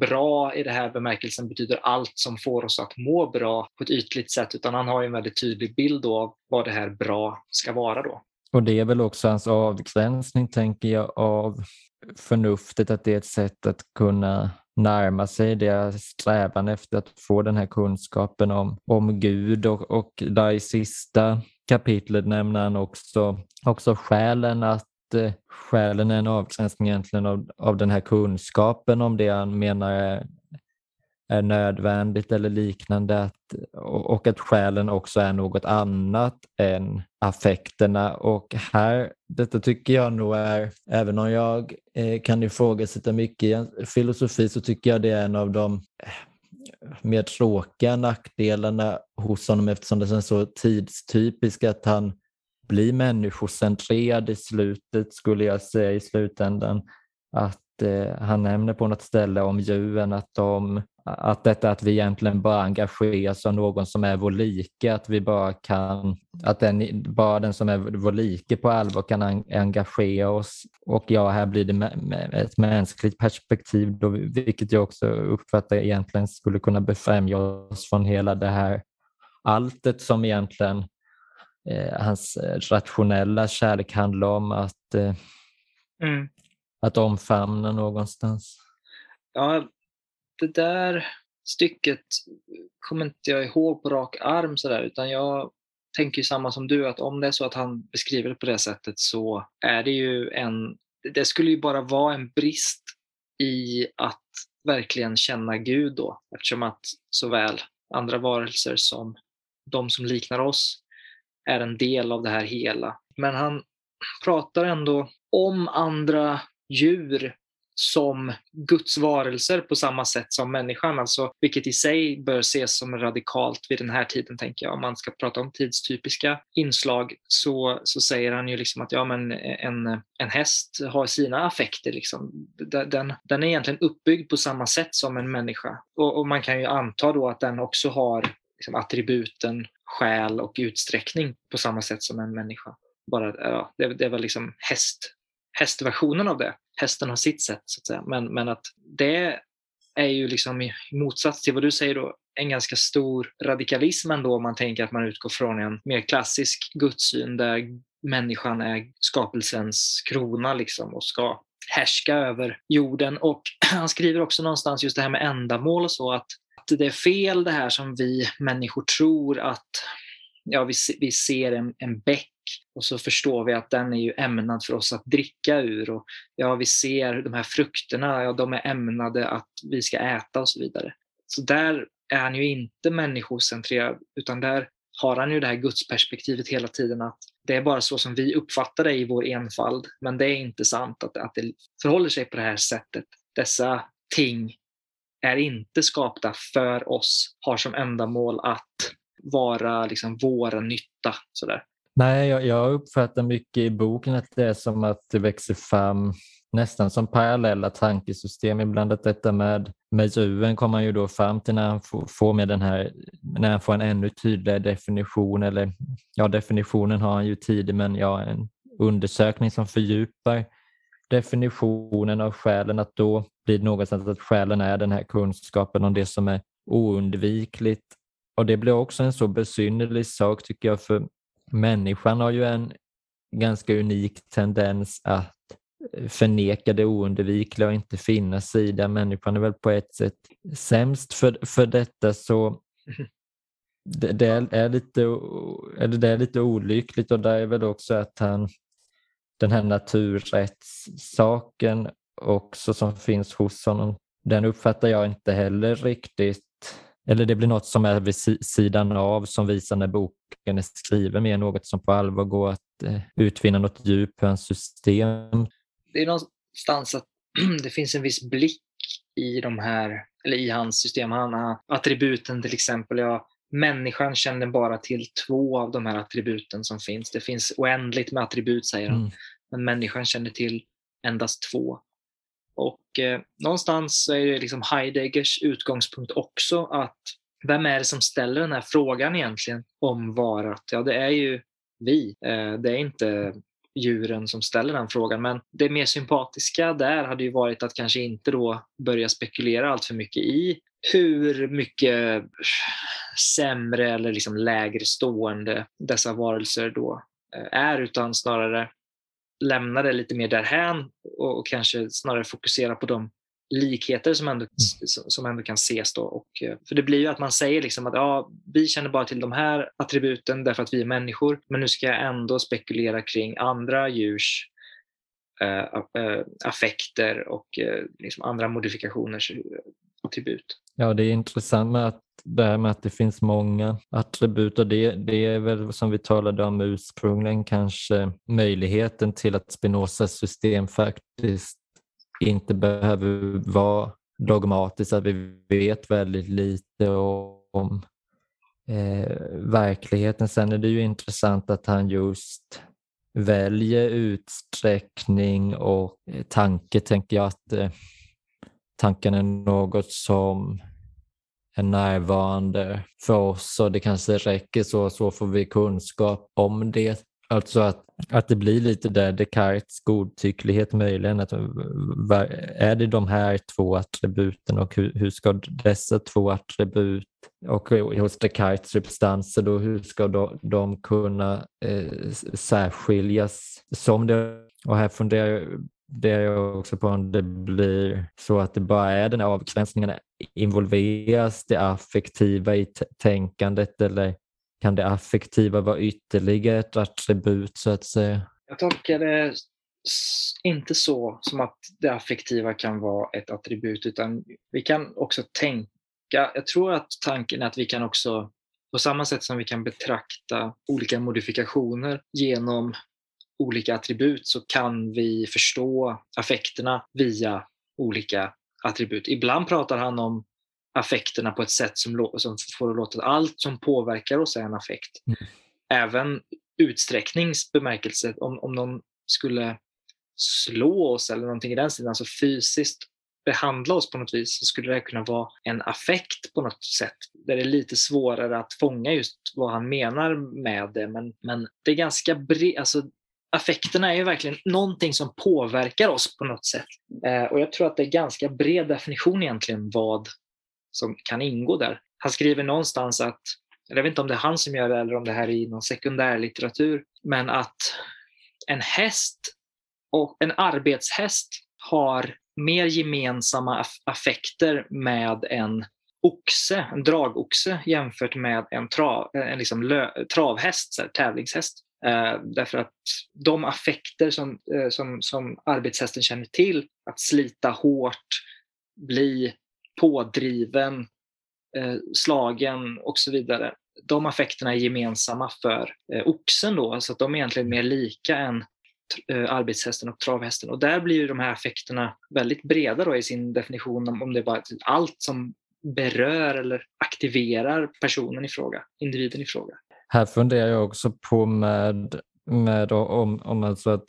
bra i det här bemärkelsen betyder allt som får oss att må bra på ett ytligt sätt, utan han har en väldigt tydlig bild av vad det här bra ska vara då. Och det är väl också hans avgränsning, tänker jag, av förnuftet, att det är ett sätt att kunna närma sig deras strävan efter att få den här kunskapen om, om Gud och, och där i sista kapitlet nämner han också, också själen att eh, själen är en avgränsning egentligen av, av den här kunskapen om det han menar är är nödvändigt eller liknande att, och att själen också är något annat än affekterna. Och här, detta tycker jag nog är, även om jag eh, kan ifrågasätta mycket i filosofi så tycker jag det är en av de eh, mer tråkiga nackdelarna hos honom eftersom det är så tidstypiskt att han blir människocentrerad i slutet skulle jag säga i slutändan. Att eh, han nämner på något ställe om djuren att de att detta att vi egentligen bara engageras av någon som är vår like, att vi bara kan, att den, bara den som är vår like på allvar kan engagera oss. Och ja, här blir det ett mänskligt perspektiv, då, vilket jag också uppfattar egentligen skulle kunna befrämja oss från hela det här alltet som egentligen eh, hans rationella kärlek handlar om att, eh, mm. att omfamna någonstans. Ja, det där stycket kommer inte jag ihåg på rak arm sådär, utan jag tänker samma som du, att om det är så att han beskriver det på det sättet så är det ju en, det skulle ju bara vara en brist i att verkligen känna Gud då, eftersom att såväl andra varelser som de som liknar oss är en del av det här hela. Men han pratar ändå om andra djur som Guds varelser på samma sätt som människan, alltså, vilket i sig bör ses som radikalt vid den här tiden, tänker jag. Om man ska prata om tidstypiska inslag så, så säger han ju liksom att ja, men en, en häst har sina affekter. Liksom. Den, den är egentligen uppbyggd på samma sätt som en människa. Och, och man kan ju anta då att den också har liksom, attributen själ och utsträckning på samma sätt som en människa. Bara, ja, det, det var liksom häst, hästversionen av det hästen har sitt sätt så att säga. Men, men att det är ju liksom i motsats till vad du säger då en ganska stor radikalism ändå om man tänker att man utgår från en mer klassisk gudssyn där människan är skapelsens krona liksom och ska härska över jorden. Och han skriver också någonstans just det här med ändamål och så att, att det är fel det här som vi människor tror att ja, vi, vi ser en, en bäck och så förstår vi att den är ju ämnad för oss att dricka ur. Och ja, vi ser de här frukterna, ja, de är ämnade att vi ska äta och så vidare. Så där är han ju inte människocentrerad, utan där har han ju det här gudsperspektivet hela tiden att det är bara så som vi uppfattar det i vår enfald. Men det är inte sant att, att det förhåller sig på det här sättet. Dessa ting är inte skapta för oss, har som ändamål att vara liksom våra nytta. Sådär. Nej, jag, jag uppfattar mycket i boken att det är som att det växer fram nästan som parallella tankesystem. Ibland att detta med med djuren kommer han ju då fram till när han får, med den här, när han får en ännu tydligare definition, eller ja definitionen har han ju tidigt men ja en undersökning som fördjupar definitionen av själen, att då blir det någonstans att själen är den här kunskapen om det som är oundvikligt. Och det blir också en så besynnerlig sak tycker jag, för människan har ju en ganska unik tendens att eh, förneka det oundvikliga och inte finna sig i det. Människan är väl på ett sätt sämst för, för detta så det, det, är lite, eller det är lite olyckligt och där är väl också att han den här naturrättssaken också som finns hos honom, den uppfattar jag inte heller riktigt eller det blir något som är vid sidan av som visar när boken är skriven mer något som på allvar går att eh, utvinna något djup i hans system. Det är någonstans att det finns en viss blick i de här, eller i hans system. Han har attributen till exempel, ja, människan känner bara till två av de här attributen som finns. Det finns oändligt med attribut säger han, mm. men människan känner till endast två. Och eh, någonstans är det liksom Heideggers utgångspunkt också att vem är det som ställer den här frågan egentligen om varat? Ja, det är ju vi. Eh, det är inte djuren som ställer den frågan. Men det mer sympatiska där hade ju varit att kanske inte då börja spekulera allt för mycket i hur mycket sämre eller liksom lägre stående dessa varelser då eh, är utan snarare lämna det lite mer därhän och, och kanske snarare fokusera på de likheter som ändå, mm. som ändå kan ses. Då. Och, eh, för det blir ju att man säger liksom att ja, vi känner bara till de här attributen därför att vi är människor, men nu ska jag ändå spekulera kring andra djurs äh, äh, affekter och äh, liksom andra attribut. Typ ja, det är intressant med att det här med att det finns många attribut och det, det är väl som vi talade om ursprungligen kanske möjligheten till att Spinozas system faktiskt inte behöver vara dogmatiskt, att vi vet väldigt lite om eh, verkligheten. Sen är det ju intressant att han just väljer utsträckning och tanke, tänker jag att eh, tanken är något som är närvarande för oss och det kanske räcker så, så får vi kunskap om det. Alltså att, att det blir lite där Descartes godtycklighet möjligen. Att, är det de här två attributen och hur, hur ska dessa två attribut och hos Descartes substanser då, hur ska de, de kunna eh, särskiljas som det? Och här funderar jag det är jag också på om det blir så att det bara är den här avgränsningen. Involveras det affektiva i tänkandet eller kan det affektiva vara ytterligare ett attribut så att säga? Jag tolkar det inte så som att det affektiva kan vara ett attribut utan vi kan också tänka, jag tror att tanken är att vi kan också på samma sätt som vi kan betrakta olika modifikationer genom olika attribut så kan vi förstå affekterna via olika attribut. Ibland pratar han om affekterna på ett sätt som, som får det låta att allt som påverkar oss är en affekt. Mm. Även utsträckningsbemärkelse, om, om någon skulle slå oss eller någonting i den stilen, alltså fysiskt behandla oss på något vis så skulle det kunna vara en affekt på något sätt. Där det är lite svårare att fånga just vad han menar med det. Men, men det är ganska bred, alltså affekterna är ju verkligen någonting som påverkar oss på något sätt. Eh, och jag tror att det är ganska bred definition egentligen vad som kan ingå där. Han skriver någonstans att, jag vet inte om det är han som gör det eller om det här är i någon sekundärlitteratur, men att en häst och en arbetshäst har mer gemensamma affekter med en oxe, en dragoxe jämfört med en, trav, en liksom lö, travhäst, så här, tävlingshäst. Eh, därför att de affekter som, eh, som, som arbetshästen känner till, att slita hårt, bli pådriven, eh, slagen och så vidare, de affekterna är gemensamma för eh, oxen då, så att de är egentligen mer lika än eh, arbetshästen och travhästen. Och där blir ju de här affekterna väldigt breda då i sin definition om, om det är bara allt som berör eller aktiverar personen i fråga, individen i fråga. Här funderar jag också på med, med om, om, alltså att,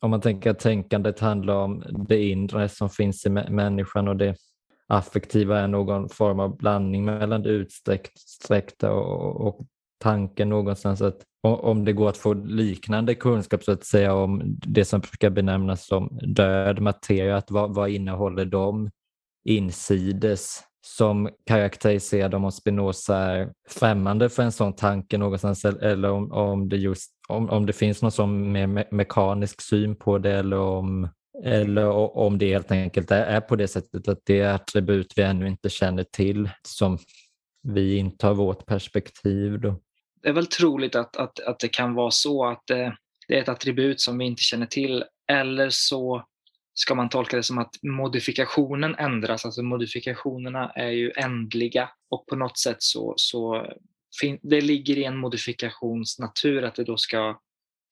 om man tänker att tänkandet handlar om det inre som finns i människan och det, affektiva är någon form av blandning mellan det utsträckta och, och tanken någonstans att om det går att få liknande kunskap så att säga om det som brukar benämnas som död materia, att vad, vad innehåller de insides? Som karaktäriserar dem om Spinoza är främmande för en sån tanke någonstans eller om, om, det, just, om, om det finns någon sån mer me mekanisk syn på det eller om, eller om det helt enkelt är, är på det sättet att det är attribut vi ännu inte känner till som vi intar vårt perspektiv. Då. Det är väl troligt att, att, att det kan vara så att det, det är ett attribut som vi inte känner till eller så ska man tolka det som att modifikationen ändras. Alltså modifikationerna är ju ändliga och på något sätt så, så det ligger i en modifikations natur att det då ska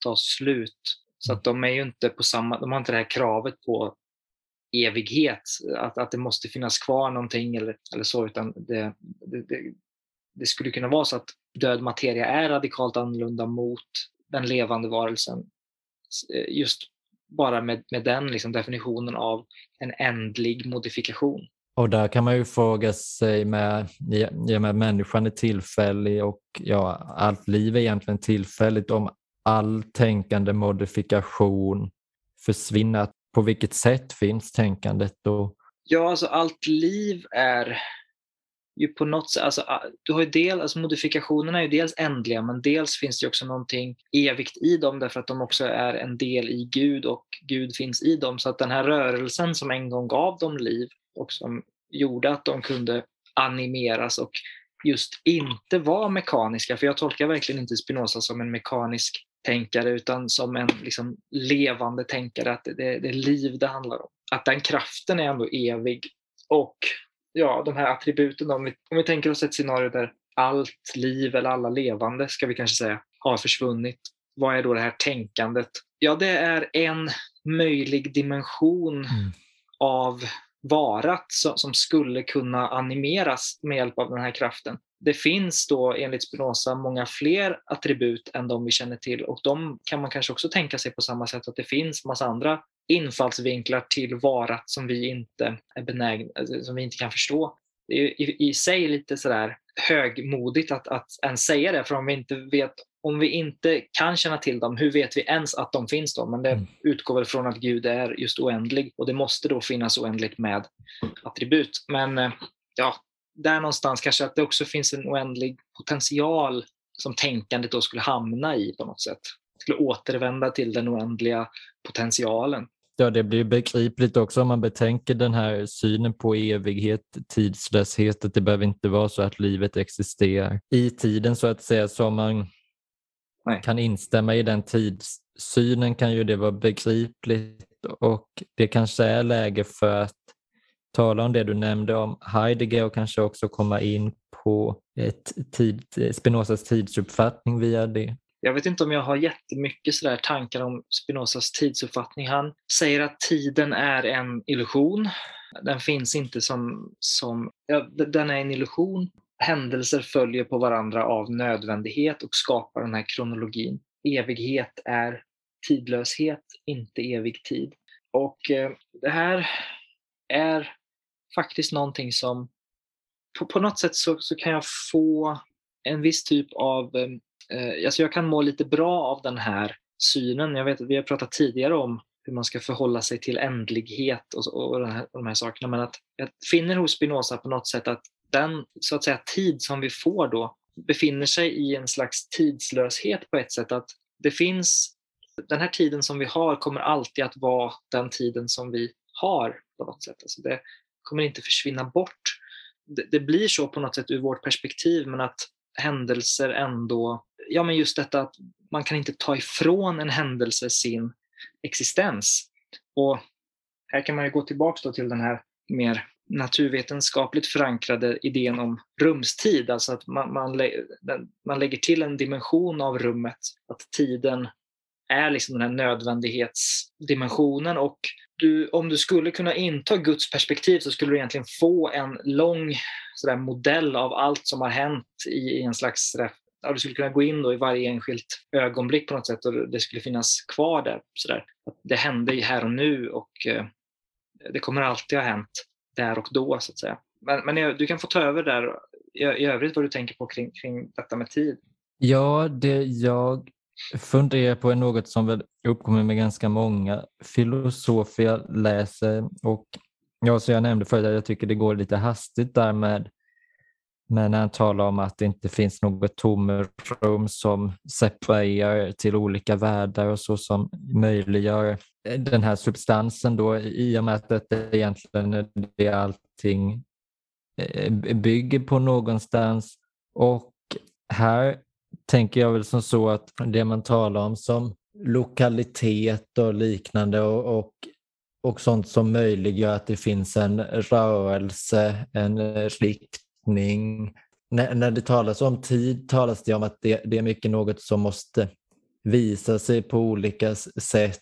ta slut. Så att de är ju inte på samma, de har inte det här kravet på evighet, att, att det måste finnas kvar någonting eller, eller så, utan det, det, det, det skulle kunna vara så att död materia är radikalt annorlunda mot den levande varelsen just bara med, med den liksom definitionen av en ändlig modifikation. Och där kan man ju fråga sig med, i och med människan är tillfällig och ja, allt liv är egentligen tillfälligt, om all tänkande modifikation försvinner, på vilket sätt finns tänkandet då? Ja, alltså allt liv är ju på något sätt, alltså, du har ju del, alltså modifikationerna är ju dels ändliga men dels finns det också någonting evigt i dem därför att de också är en del i Gud och Gud finns i dem. Så att den här rörelsen som en gång gav dem liv och som gjorde att de kunde animeras och just inte vara mekaniska, för jag tolkar verkligen inte Spinoza som en mekanisk tänkare utan som en liksom levande tänkare, att det, det är liv det handlar om. Att den kraften är ändå evig och ja, de här attributen. Om vi, om vi tänker oss ett scenario där allt liv eller alla levande, ska vi kanske säga, har försvunnit. Vad är då det här tänkandet? Ja, det är en möjlig dimension mm. av varat som skulle kunna animeras med hjälp av den här kraften. Det finns då enligt Spinoza många fler attribut än de vi känner till och de kan man kanske också tänka sig på samma sätt att det finns massa andra infallsvinklar till varat som vi inte är benägna, alltså, som vi inte kan förstå. Det är i, i sig lite sådär högmodigt att, att ens säga det, för om vi inte vet om vi inte kan känna till dem, hur vet vi ens att de finns då? Men det mm. utgår väl från att Gud är just oändlig och det måste då finnas oändligt med attribut. Men eh, ja, där någonstans kanske att det också finns en oändlig potential som tänkandet då skulle hamna i på något sätt. Skulle återvända till den oändliga potentialen. Ja, det blir begripligt också om man betänker den här synen på evighet, tidslöshet, att det behöver inte vara så att livet existerar i tiden så att säga. Så om man Nej. kan instämma i den tidssynen kan ju det vara begripligt och det kanske är läge för att tala om det du nämnde om Heidegger och kanske också komma in på ett tid, Spinozas tidsuppfattning via det. Jag vet inte om jag har jättemycket sådär tankar om Spinozas tidsuppfattning. Han säger att tiden är en illusion. Den finns inte som... som ja, den är en illusion. Händelser följer på varandra av nödvändighet och skapar den här kronologin. Evighet är tidlöshet, inte evig tid. Och eh, det här är faktiskt någonting som på, på något sätt så, så kan jag få en viss typ av eh, eh, alltså jag kan må lite bra av den här synen. Jag vet att vi har pratat tidigare om hur man ska förhålla sig till ändlighet och, och, de, här, och de här sakerna. Men att jag finner hos Spinoza på något sätt att den så att säga, tid som vi får då befinner sig i en slags tidslöshet på ett sätt. Att det finns, den här tiden som vi har kommer alltid att vara den tiden som vi har på något sätt. Alltså det kommer inte försvinna bort. Det, det blir så på något sätt ur vårt perspektiv men att händelser ändå ja, men just detta att man kan inte ta ifrån en händelse sin existens. Och här kan man ju gå tillbaka till den här mer naturvetenskapligt förankrade idén om rumstid, alltså att man, man, man lägger till en dimension av rummet, att tiden är liksom den här nödvändighetsdimensionen. Och du, om du skulle kunna inta Guds perspektiv så skulle du egentligen få en lång modell av allt som har hänt i, i en slags ja, du skulle kunna gå in då i varje enskilt ögonblick på något sätt och det skulle finnas kvar där. Så där. Det hände här och nu och eh, det kommer alltid ha hänt. där och då så att säga. Men, men du kan få ta över där i, i övrigt vad du tänker på kring, kring detta med tid. Ja, det jag funderar på är något som väl uppkommer med ganska många filosofer jag läser och ja, så jag nämnde förut att jag tycker det går lite hastigt där med men när han talar om att det inte finns något tomrum som separerar till olika världar och så som möjliggör eh, den här substansen då i och med att det egentligen är det allting eh, bygger på någonstans. Och här tänker jag väl som så att det man talar om som lokalitet och liknande och, och, och sånt som möjliggör att det finns en rörelse, en eh, riktning. När, när det talas om tid talas det om att det, det är mycket något som måste visa sig på olika sätt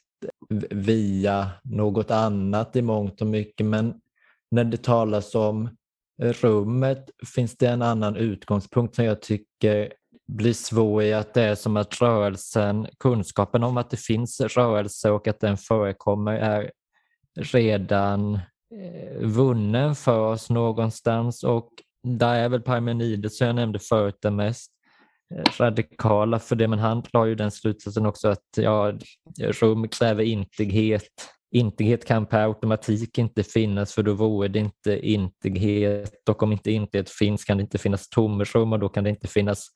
via något annat i mångt och mycket. Men när det talas om rummet finns det en annan utgångspunkt som jag tycker blir svår i att det är som att rörelsen, kunskapen om att det finns rörelse och att den förekommer är redan eh, vunnen för oss någonstans och där är väl Parmenides som jag nämnde förut den mest eh, radikala för det men han drar ju den slutsatsen också att ja, rum kräver intighet. Intighet kan per automatik inte finnas för då vore det inte intighet och om inte intighet finns kan det inte finnas tomrum och då kan det inte finnas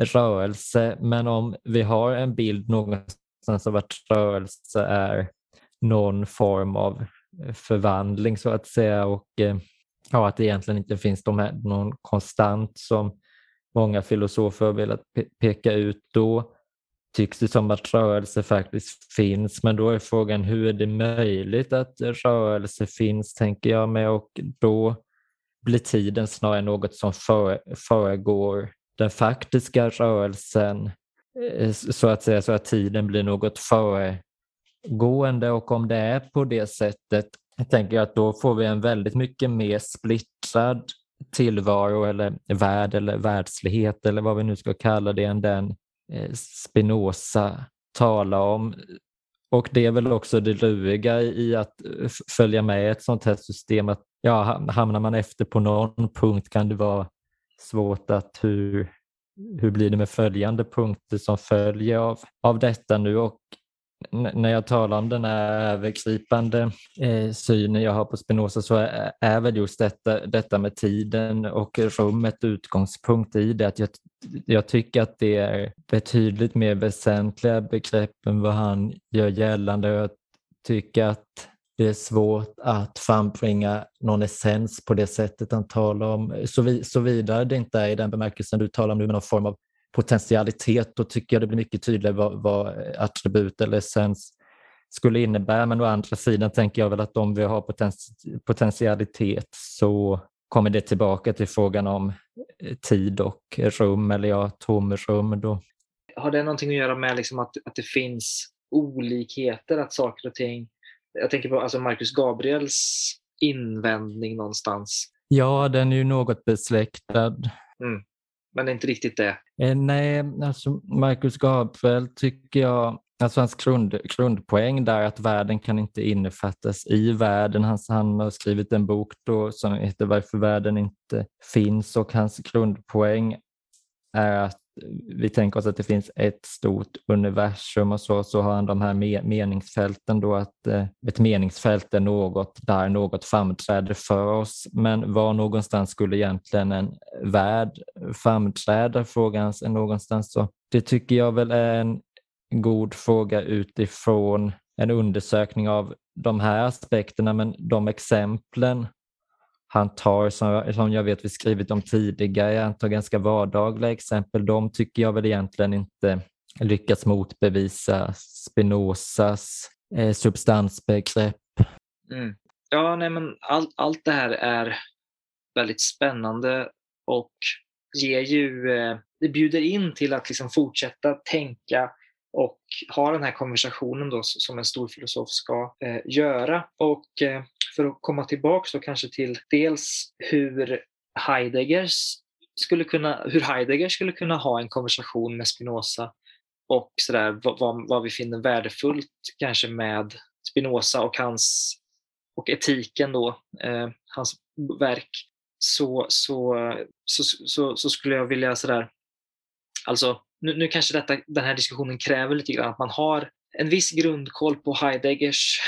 rörelse. Men om vi har en bild någonstans av att rörelse är någon form av eh, förvandling så att säga och eh, ja, att det egentligen inte finns de här, någon konstant som många filosofer har velat peka ut, då tycks det som att rörelse faktiskt finns. Men då är frågan hur är det möjligt att rörelse finns, tänker jag mig, och då blir tiden snarare något som föregår den faktiska rörelsen eh, så att säga, så att tiden blir något föregående och om det är på det sättet jag tänker att då får vi en väldigt mycket mer splittrad tillvaro eller värld eller världslighet eller vad vi nu ska kalla det än den eh, Spinoza talar om. Och det är väl också det luriga i att eh, följa med ett sånt här system att ja, hamnar man efter på någon punkt kan det vara svårt att hur, hur blir det med följande punkter som följer av, av detta nu och när jag talar om den här övergripande eh, synen jag har på Spinoza så är, är väl just detta, detta med tiden och rummet utgångspunkt i det. Att jag, jag tycker att det är betydligt mer väsentliga begrepp än vad han gör gällande. Jag tycker att det är svårt att frambringa någon essens på det sättet han talar om, såvida det inte är i den bemärkelsen du talar om nu med någon form av potentialitet, då tycker jag det blir mycket tydligare vad, vad attribut eller essens skulle innebära. Men å andra sidan tänker jag väl att om vi har potentialitet så kommer det tillbaka till frågan om eh, tid och rum eller ja, tomrum. Då. Har det någonting att göra med liksom att, att det finns olikheter, att saker och ting... Jag tänker på alltså Marcus Gabriels invändning någonstans. Ja, den är ju något besläktad. Mm men det är inte riktigt det. Eh, nej, alltså Marcus Gabriel tycker jag, alltså hans grund, grundpoäng där att världen kan inte innefattas i världen. Han, han har skrivit en bok då som heter Varför världen inte finns och hans grundpoäng är att vi tänker oss att det finns ett stort universum och så, så har han de här meningsfälten då att eh, ett meningsfält är något där något framträder för oss. Men var någonstans skulle egentligen en värld framträda? Frågan är någonstans så. Det tycker jag väl är en god fråga utifrån en undersökning av de här aspekterna, men de exemplen han tar, som, som jag vet vi skrivit om tidigare, han tar ganska vardagliga exempel. De tycker jag väl egentligen inte lyckats motbevisa Spinozas eh, substansbegrepp. Mm. Ja, nej, men all, allt det här är väldigt spännande och ger ju, eh, det bjuder in till att liksom fortsätta tänka och ha den här konversationen då som en stor filosof ska eh, göra. Och eh, för att komma tillbaka då kanske till dels hur Heidegger skulle kunna, hur Heidegger skulle kunna ha en konversation med Spinoza och sådär, vad, vad vi finner värdefullt kanske med Spinoza och hans och etiken då. Eh, hans verk så, så, så, så, så skulle jag vilja sådär, alltså nu, nu kanske detta, den här diskussionen kräver lite grann att man har en viss grundkoll på Heideggers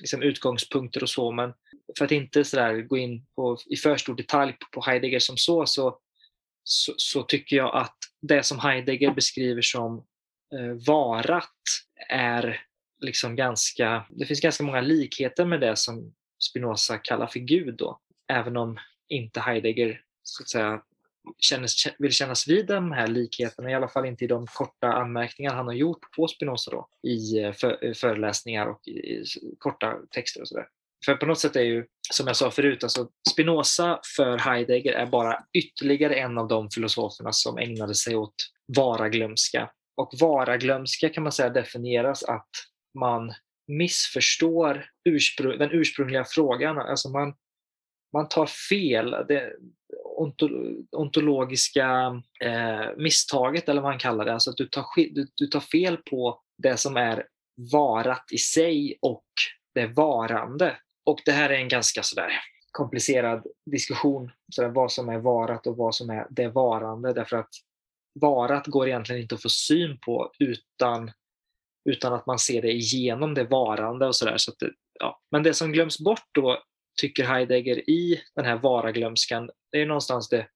liksom, utgångspunkter och så, men för att inte sådär gå in på, i för stor detalj på Heidegger som så, så, så, så tycker jag att det som Heidegger beskriver som eh, varat är liksom ganska, det finns ganska många likheter med det som Spinoza kallar för Gud då, även om inte Heidegger så att säga kännes, vill kännas vid de här likheterna, i alla fall inte i de korta anmärkningar han har gjort på Spinoza då, i eh, för, föreläsningar och i, korta texter och sådär. För på något sätt är ju, som jag sa förut, alltså Spinoza för Heidegger är bara ytterligare en av de filosoferna som ägnade sig åt varaglömska. Och varaglömska kan man säga definieras att man missförstår ursprung, den ursprungliga frågan. Alltså man, man tar fel. Det, ontologiska eh, misstaget, eller vad man kallar det. Alltså att du tar, du, du tar fel på det som är varat i sig och det varande. Och det här är en ganska sådär komplicerad diskussion, sådär, vad som är varat och vad som är det varande. Därför att varat går egentligen inte att få syn på utan, utan att man ser det igenom det varande och sådär. Så ja. Men det som glöms bort då tycker Heidegger i den här varaglömskan, det är någonstans det,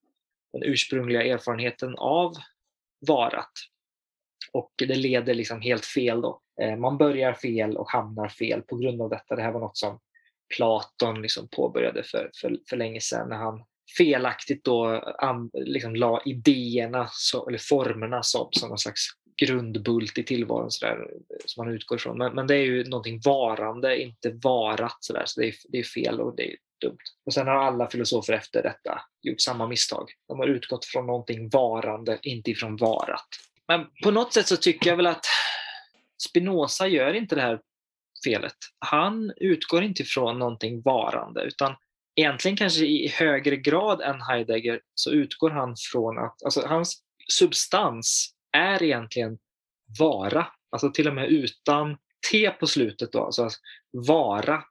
den ursprungliga erfarenheten av varat. Och det leder liksom helt fel då. Eh, man börjar fel och hamnar fel på grund av detta. Det här var något som Platon liksom påbörjade för, för, för länge sedan när han felaktigt då liksom la idéerna, så, eller formerna som, som någon slags grundbult i tillvaron så där, eh, som man utgår ifrån. Men, men det är ju någonting varande, inte varat så, där, så det, är, det är fel och det är dumt. Och sen har alla filosofer efter detta gjort samma misstag. De har utgått från någonting varande, inte ifrån varat. Men på något sätt så tycker jag väl att Spinoza gör inte det här felet. Han utgår inte ifrån någonting varande utan egentligen kanske i högre grad än Heidegger så utgår han från att alltså hans substans är egentligen vara. Alltså till och med utan T på slutet då, alltså vara.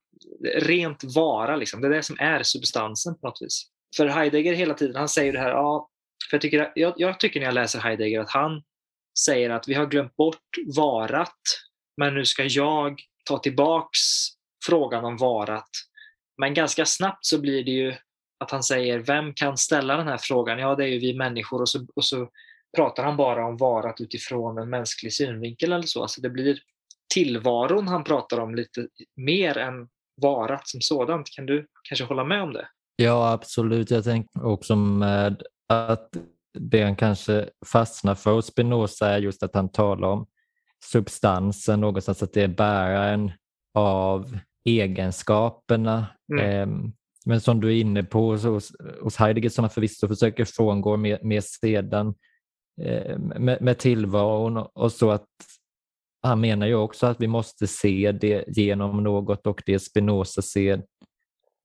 Rent vara, liksom. det är det som är substansen på något vis. För Heidegger hela tiden, han säger det här, ja, för jag, tycker, jag, jag tycker när jag läser Heidegger att han säger att vi har glömt bort varat, men nu ska jag ta tillbaks frågan om varat. Men ganska snabbt så blir det ju att han säger, vem kan ställa den här frågan? Ja, det är ju vi människor och så, och så pratar han bara om varat utifrån en mänsklig synvinkel eller så. Alltså det blir tillvaron han pratar om lite mer än varat som sådant. Kan du kanske hålla med om det? Ja, absolut. Jag tänker också med att det han kanske fastnar för hos Spinoza är just att han talar om substansen någonstans, att det är bäraren av egenskaperna. Mm. Ehm, men som du är inne på hos, hos Heidegger som han förvisso försöker frångå mer, mer sedan med, med tillvaron och så att han menar ju också att vi måste se det genom något och det Spinoza ser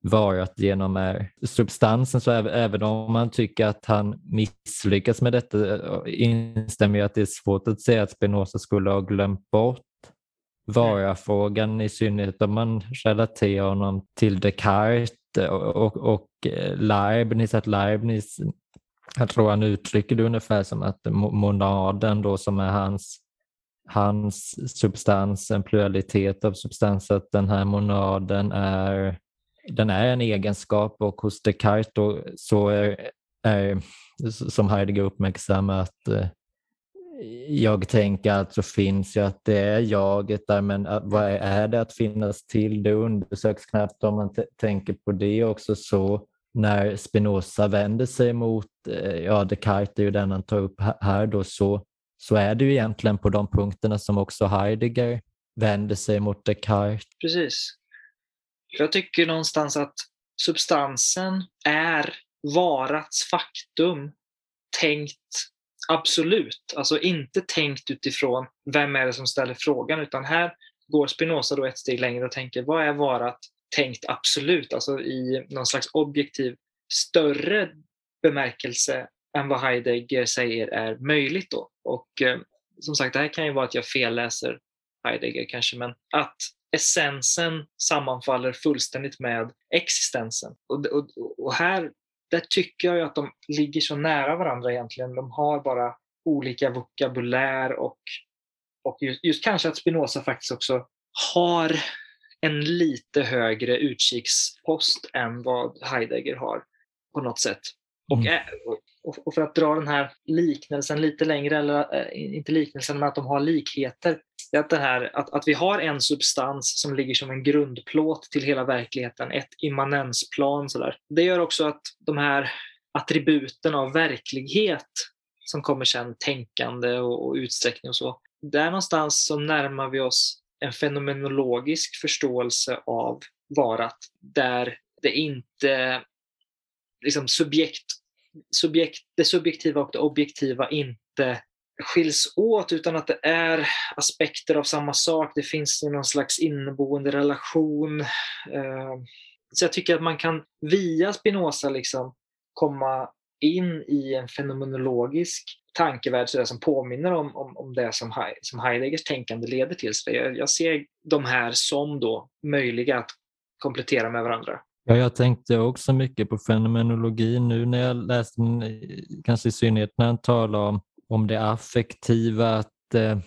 varat genom är substansen. Så även om man tycker att han misslyckas med detta eh, instämmer jag att det är svårt att säga att Spinoza skulle ha glömt bort varafrågan i synnerhet om man relaterar honom till Descartes och, och, och eh, Leibniz, att Leibniz jag tror han uttrycker det ungefär som att monaden då som är hans, hans substans, en pluralitet av substans, att den här monaden är, den är en egenskap och hos Descartes då, så är, är som Heidegger uppmärksammar att eh, jag tänker alltså finns ju att det är jaget där, men eh, vad är det att finnas till? Det undersöks knappt om man tänker på det också så när Spinoza vänder sig mot eh, ja, Descartes, är ju den han tar upp här, då, så, så är det ju egentligen på de punkterna som också Heidegger vänder sig mot Descartes. Precis. Jag tycker någonstans att substansen är varats faktum tänkt absolut. Alltså inte tänkt utifrån vem är det som ställer frågan, utan här går Spinoza då ett steg längre och tänker vad är varat tänkt absolut, alltså i någon slags objektiv större bemärkelse än vad Heidegger säger är möjligt då. Och eh, som sagt, det här kan ju vara att jag felläser Heidegger kanske, men att essensen sammanfaller fullständigt med existensen. Och, och, och här där tycker jag att de ligger så nära varandra egentligen. De har bara olika vokabulär och, och just, just kanske att Spinoza faktiskt också har en lite högre utkikspost än vad Heidegger har på något sätt. Mm. Och, och, för att dra den här liknelsen lite längre, eller inte liknelsen, men att de har likheter. Att, det här, att, att vi har en substans som ligger som en grundplåt till hela verkligheten, ett immanensplan. Sådär. Det gör också att de här attributen av verklighet som kommer sen, tänkande och, och utsträckning och så. Där någonstans så närmar vi oss en fenomenologisk förståelse av varat där det inte liksom subjekt, subjekt, det subjektiva och det objektiva inte skiljs åt utan att det är aspekter av samma sak. Det finns någon slags inneboende relation. Eh, så jag tycker att man kan via Spinoza liksom komma in i en fenomenologisk tankevärld så som påminner om, om, om det som, He som Heideggers tänkande leder till. Så jag, jag ser de här som då möjliga att komplettera med varandra. Ja, jag tänkte också mycket på fenomenologi nu när jag läste, kanske i synnerhet när han talar om, om det affektiva, att eh,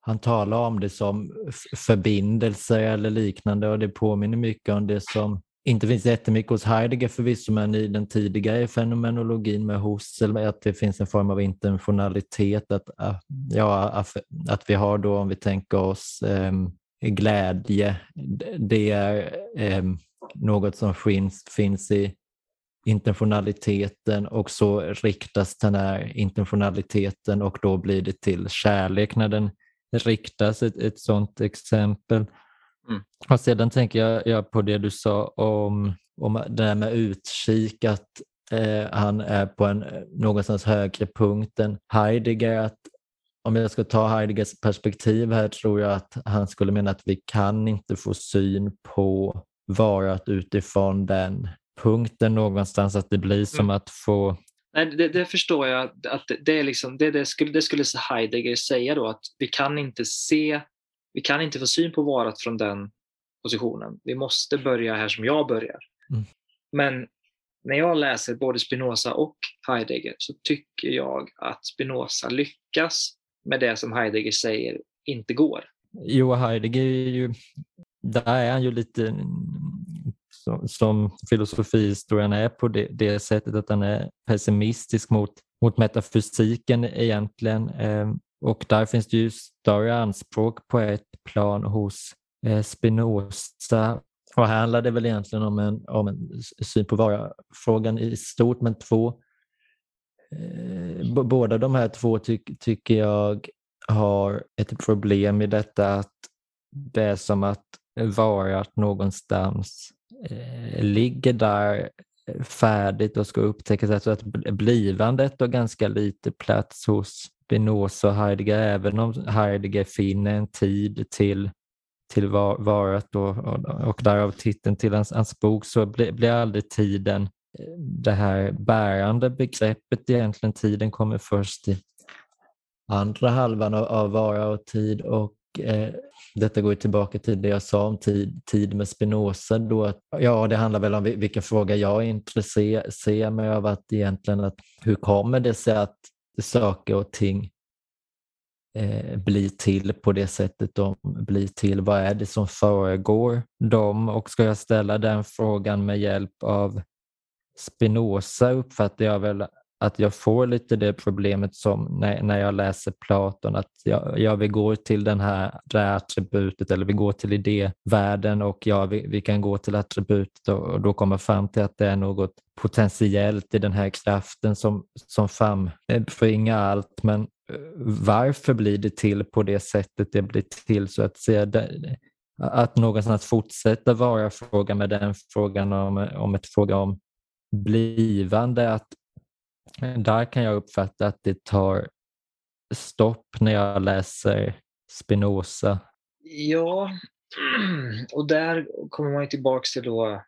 han talar om det som förbindelser eller liknande och det påminner mycket om det som inte finns jättemycket hos Heidegger förvisso, men i den tidigare fenomenologin med Husserl, att det finns en form av intentionalitet, att, ja, att vi har då, om vi tänker oss eh, glädje, det är eh, något som finns, finns i intentionaliteten och så riktas den här intentionaliteten och då blir det till kärlek när den riktas, ett, ett sådant exempel. Mm. Och sedan tänker jag, jag, på det du sa om, om det här med utkik, att eh, han är på en någonstans högre punkt än Heidegger. Att om jag ska ta Heideggers perspektiv här tror jag att han skulle mena att vi kan inte få syn på varat utifrån den punkten någonstans, att det blir som mm. att få Nej, det, det, förstår jag. att det, är liksom, det, det, skulle, det skulle Heidegger säga då, att vi kan inte se vi kan inte få syn på varat från den positionen. Vi måste börja här som jag börjar. Mm. Men när jag läser både Spinoza och Heidegger så tycker jag att Spinoza lyckas med det som Heidegger säger inte går. Jo, Heidegger är ju, där är han ju lite som, som filosofihistorien är på det, det, sättet att han är pessimistisk mot, mot metafysiken egentligen. Eh, och där finns det ju större anspråk på ett plan hos eh, Spinoza. Och här handlar det väl egentligen om en, om en syn på vara-frågan i stort, men två eh, båda de här två ty tycker jag har ett problem i detta att det är som att varat någonstans eh, ligger där eh, färdigt och ska upptäckas. Alltså att blivandet har ganska lite plats hos Spinoza och Heidegger, även om Heidegger finner en tid till, till var, varat och, och, och därav titeln till hans, hans bok, så blir, blir aldrig tiden eh, det här bärande begreppet egentligen. Tiden kommer först i andra halvan av, av vara och tid och eh, detta går tillbaka till det jag sa om tid, tid med Spinoza. Då att, ja, det handlar väl om vilken fråga jag intresserar mig av. Att egentligen att hur kommer det sig att saker och ting eh, blir till på det sättet de blir till. Vad är det som föregår dem? Och ska jag ställa den frågan med hjälp av Spinoza uppfattar jag väl att jag får lite det problemet som när, när jag läser Platon, att jag, jag vill gå till den här, det här attributet eller vi går till idévärlden och ja, vi, vi kan gå till attributet och, och då komma fram till att det är något potentiellt i den här kraften som, som frambringar eh, allt. Men eh, varför blir det till på det sättet det blir till så att säga? Att någonstans fortsätta vara fråga med den frågan om, om ett fråga om blivande, att där kan jag uppfatta att det tar stopp när jag läser Spinoza. Ja, och där kommer man ju till då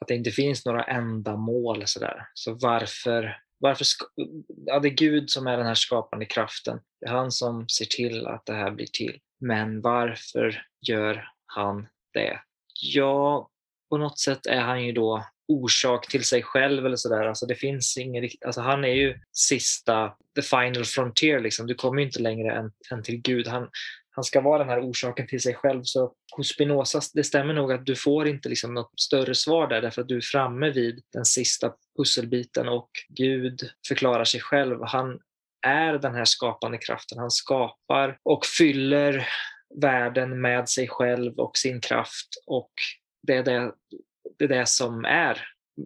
att det inte finns några ändamål. Så, där. så varför, varför ja, det är Gud som är den här skapande kraften. Det är han som ser till att det här blir till. Men varför gör han det? Ja, på något sätt är han ju då orsak till sig själv eller sådär. Alltså det finns ingen alltså han är ju sista, the final frontier liksom. Du kommer ju inte längre än, än till Gud. Han, han ska vara den här orsaken till sig själv. Så hos Spinoza, det stämmer nog att du får inte liksom något större svar där därför att du är framme vid den sista pusselbiten och Gud förklarar sig själv. Han är den här skapande kraften. Han skapar och fyller världen med sig själv och sin kraft och det är det, det, är det som är.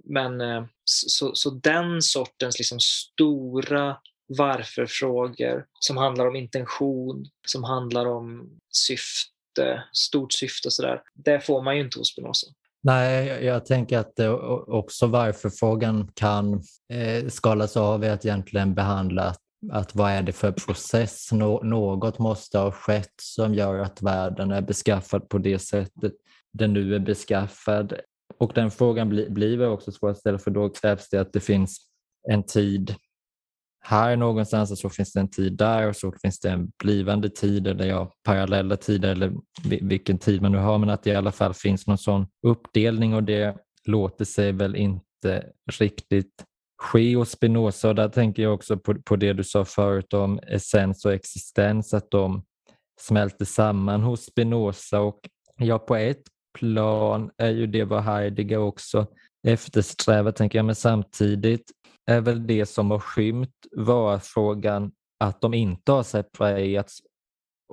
Men eh, så, så den sortens liksom stora varför-frågor som handlar om intention, som handlar om syfte, stort syfte och sådär. Det får man ju inte hos Spinoza. Nej, jag tänker att också varför-frågan kan eh, skalas av i att egentligen behandla att vad är det för process? något måste ha skett som gör att världen är beskaffad på det sättet den nu är beskaffad. Och den frågan blir, blir också svår att ställa för då krävs det att det finns en tid här någonstans och så finns det en tid där och så finns det en blivande tid eller ja, parallella tider eller vilken tid man nu har. Men att det i alla fall finns någon sån uppdelning och det låter sig väl inte riktigt ske. Hos Spinoza och där tänker jag också på, på det du sa förut om essens och existens att de smälter samman hos Spinoza. Och ja, på ett plan är ju det vad Heidegger också eftersträvar, tänker jag, men samtidigt är väl det som har skymt var frågan att de inte har separerats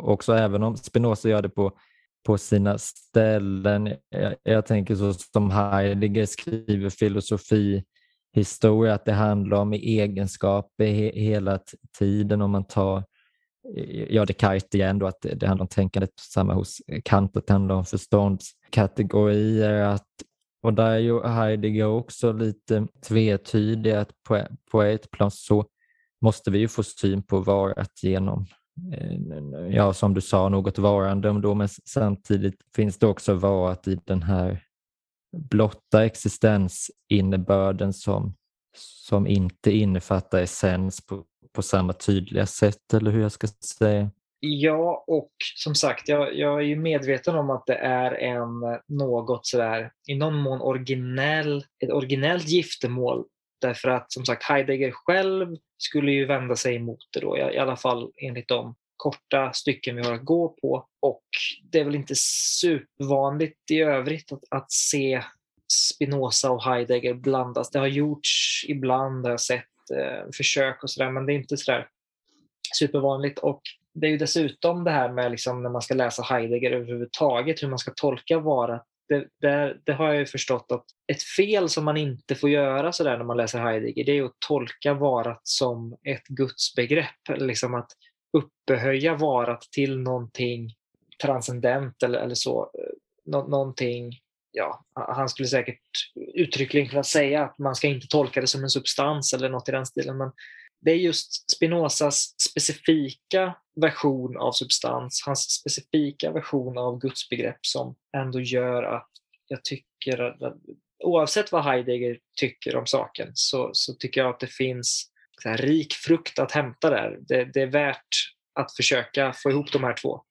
också, även om Spinoza gör det på, på sina ställen. Jag, jag tänker så som Heidegger skriver filosofi historia, att det handlar om egenskaper he, hela tiden. Om man tar ja, Descartes igen, då, att det, handlar om tänkandet, samma hos eh, Kant, att det handlar om förståndskategorier. Att, och där är ju Heidegger också lite tvetydig, att på, på ett plan så måste vi ju få syn på varat genom eh, ja, som du sa, något varande, då, men samtidigt finns det också varat i den här blotta existensinnebörden som, som inte innefattar essens på, på samma tydliga sätt, eller hur jag ska säga. Ja, och som sagt, jag, jag är ju medveten om att det är en eh, något sådär, i någon mån originell, ett originellt giftermål. Därför att som sagt Heidegger själv skulle ju vända sig emot det då, i alla fall enligt de korta stycken vi har att gå på. Och det är väl inte supervanligt i övrigt att, att se Spinoza och Heidegger blandas. Det har gjorts ibland, har jag sett eh, försök och sådär, men det är inte sådär supervanligt. Och det är ju dessutom det här med liksom när man ska läsa Heidegger överhuvudtaget, hur man ska tolka vara. Det, det, det, har jag ju förstått att ett fel som man inte får göra sådär när man läser Heidegger, det är att tolka varat som ett gudsbegrepp. Liksom att upphöja varat till någonting transcendent eller, eller så. Eh, nå, någonting, ja, han skulle säkert uttryckligen kunna säga att man ska inte tolka det som en substans eller något i den stilen. Men det är just Spinozas specifika version av substans, hans specifika version av gudsbegrepp som ändå gör att jag tycker att oavsett vad Heidegger tycker om saken så, så tycker jag att det finns så här, rik frukt att hämta där. Det, det, är värt att försöka få ihop de här två.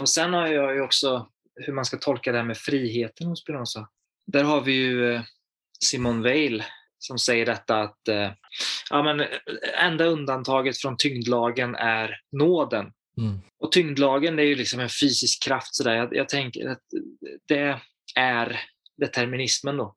Och sen har jag ju också hur man ska tolka det här med friheten hos Spinoza. Där har vi ju eh, Simon Weil som säger detta att eh, ja, men, enda undantaget från tyngdlagen är nåden. Mm. Och tyngdlagen är ju liksom en fysisk kraft. Så där. Jag, jag tänker att det är determinismen. Då.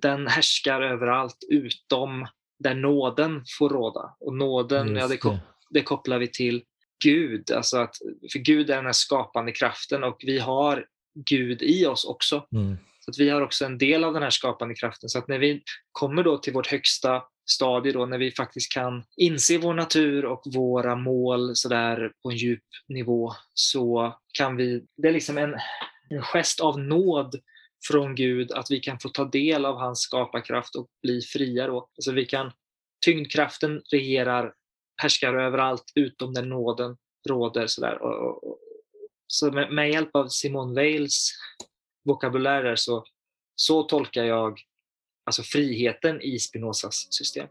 Den härskar överallt utom där nåden får råda. Och nåden, ja, det, det kopplar vi till Gud. Alltså att, för Gud är den här skapande kraften och vi har Gud i oss också. Mm. Så att vi har också en del av den här skapande kraften. Så att när vi kommer då till vårt högsta stadie, då, när vi faktiskt kan inse vår natur och våra mål så där på en djup nivå, så kan vi... Det är liksom en, en gest av nåd från Gud att vi kan få ta del av hans skaparkraft och bli fria. Då. Alltså vi kan, tyngdkraften regerar, härskar överallt utom där nåden råder. Så, där. Och, och, så med, med, hjälp av Simone Weils vokabulärer så, så tolkar jag alltså friheten i Spinozas system.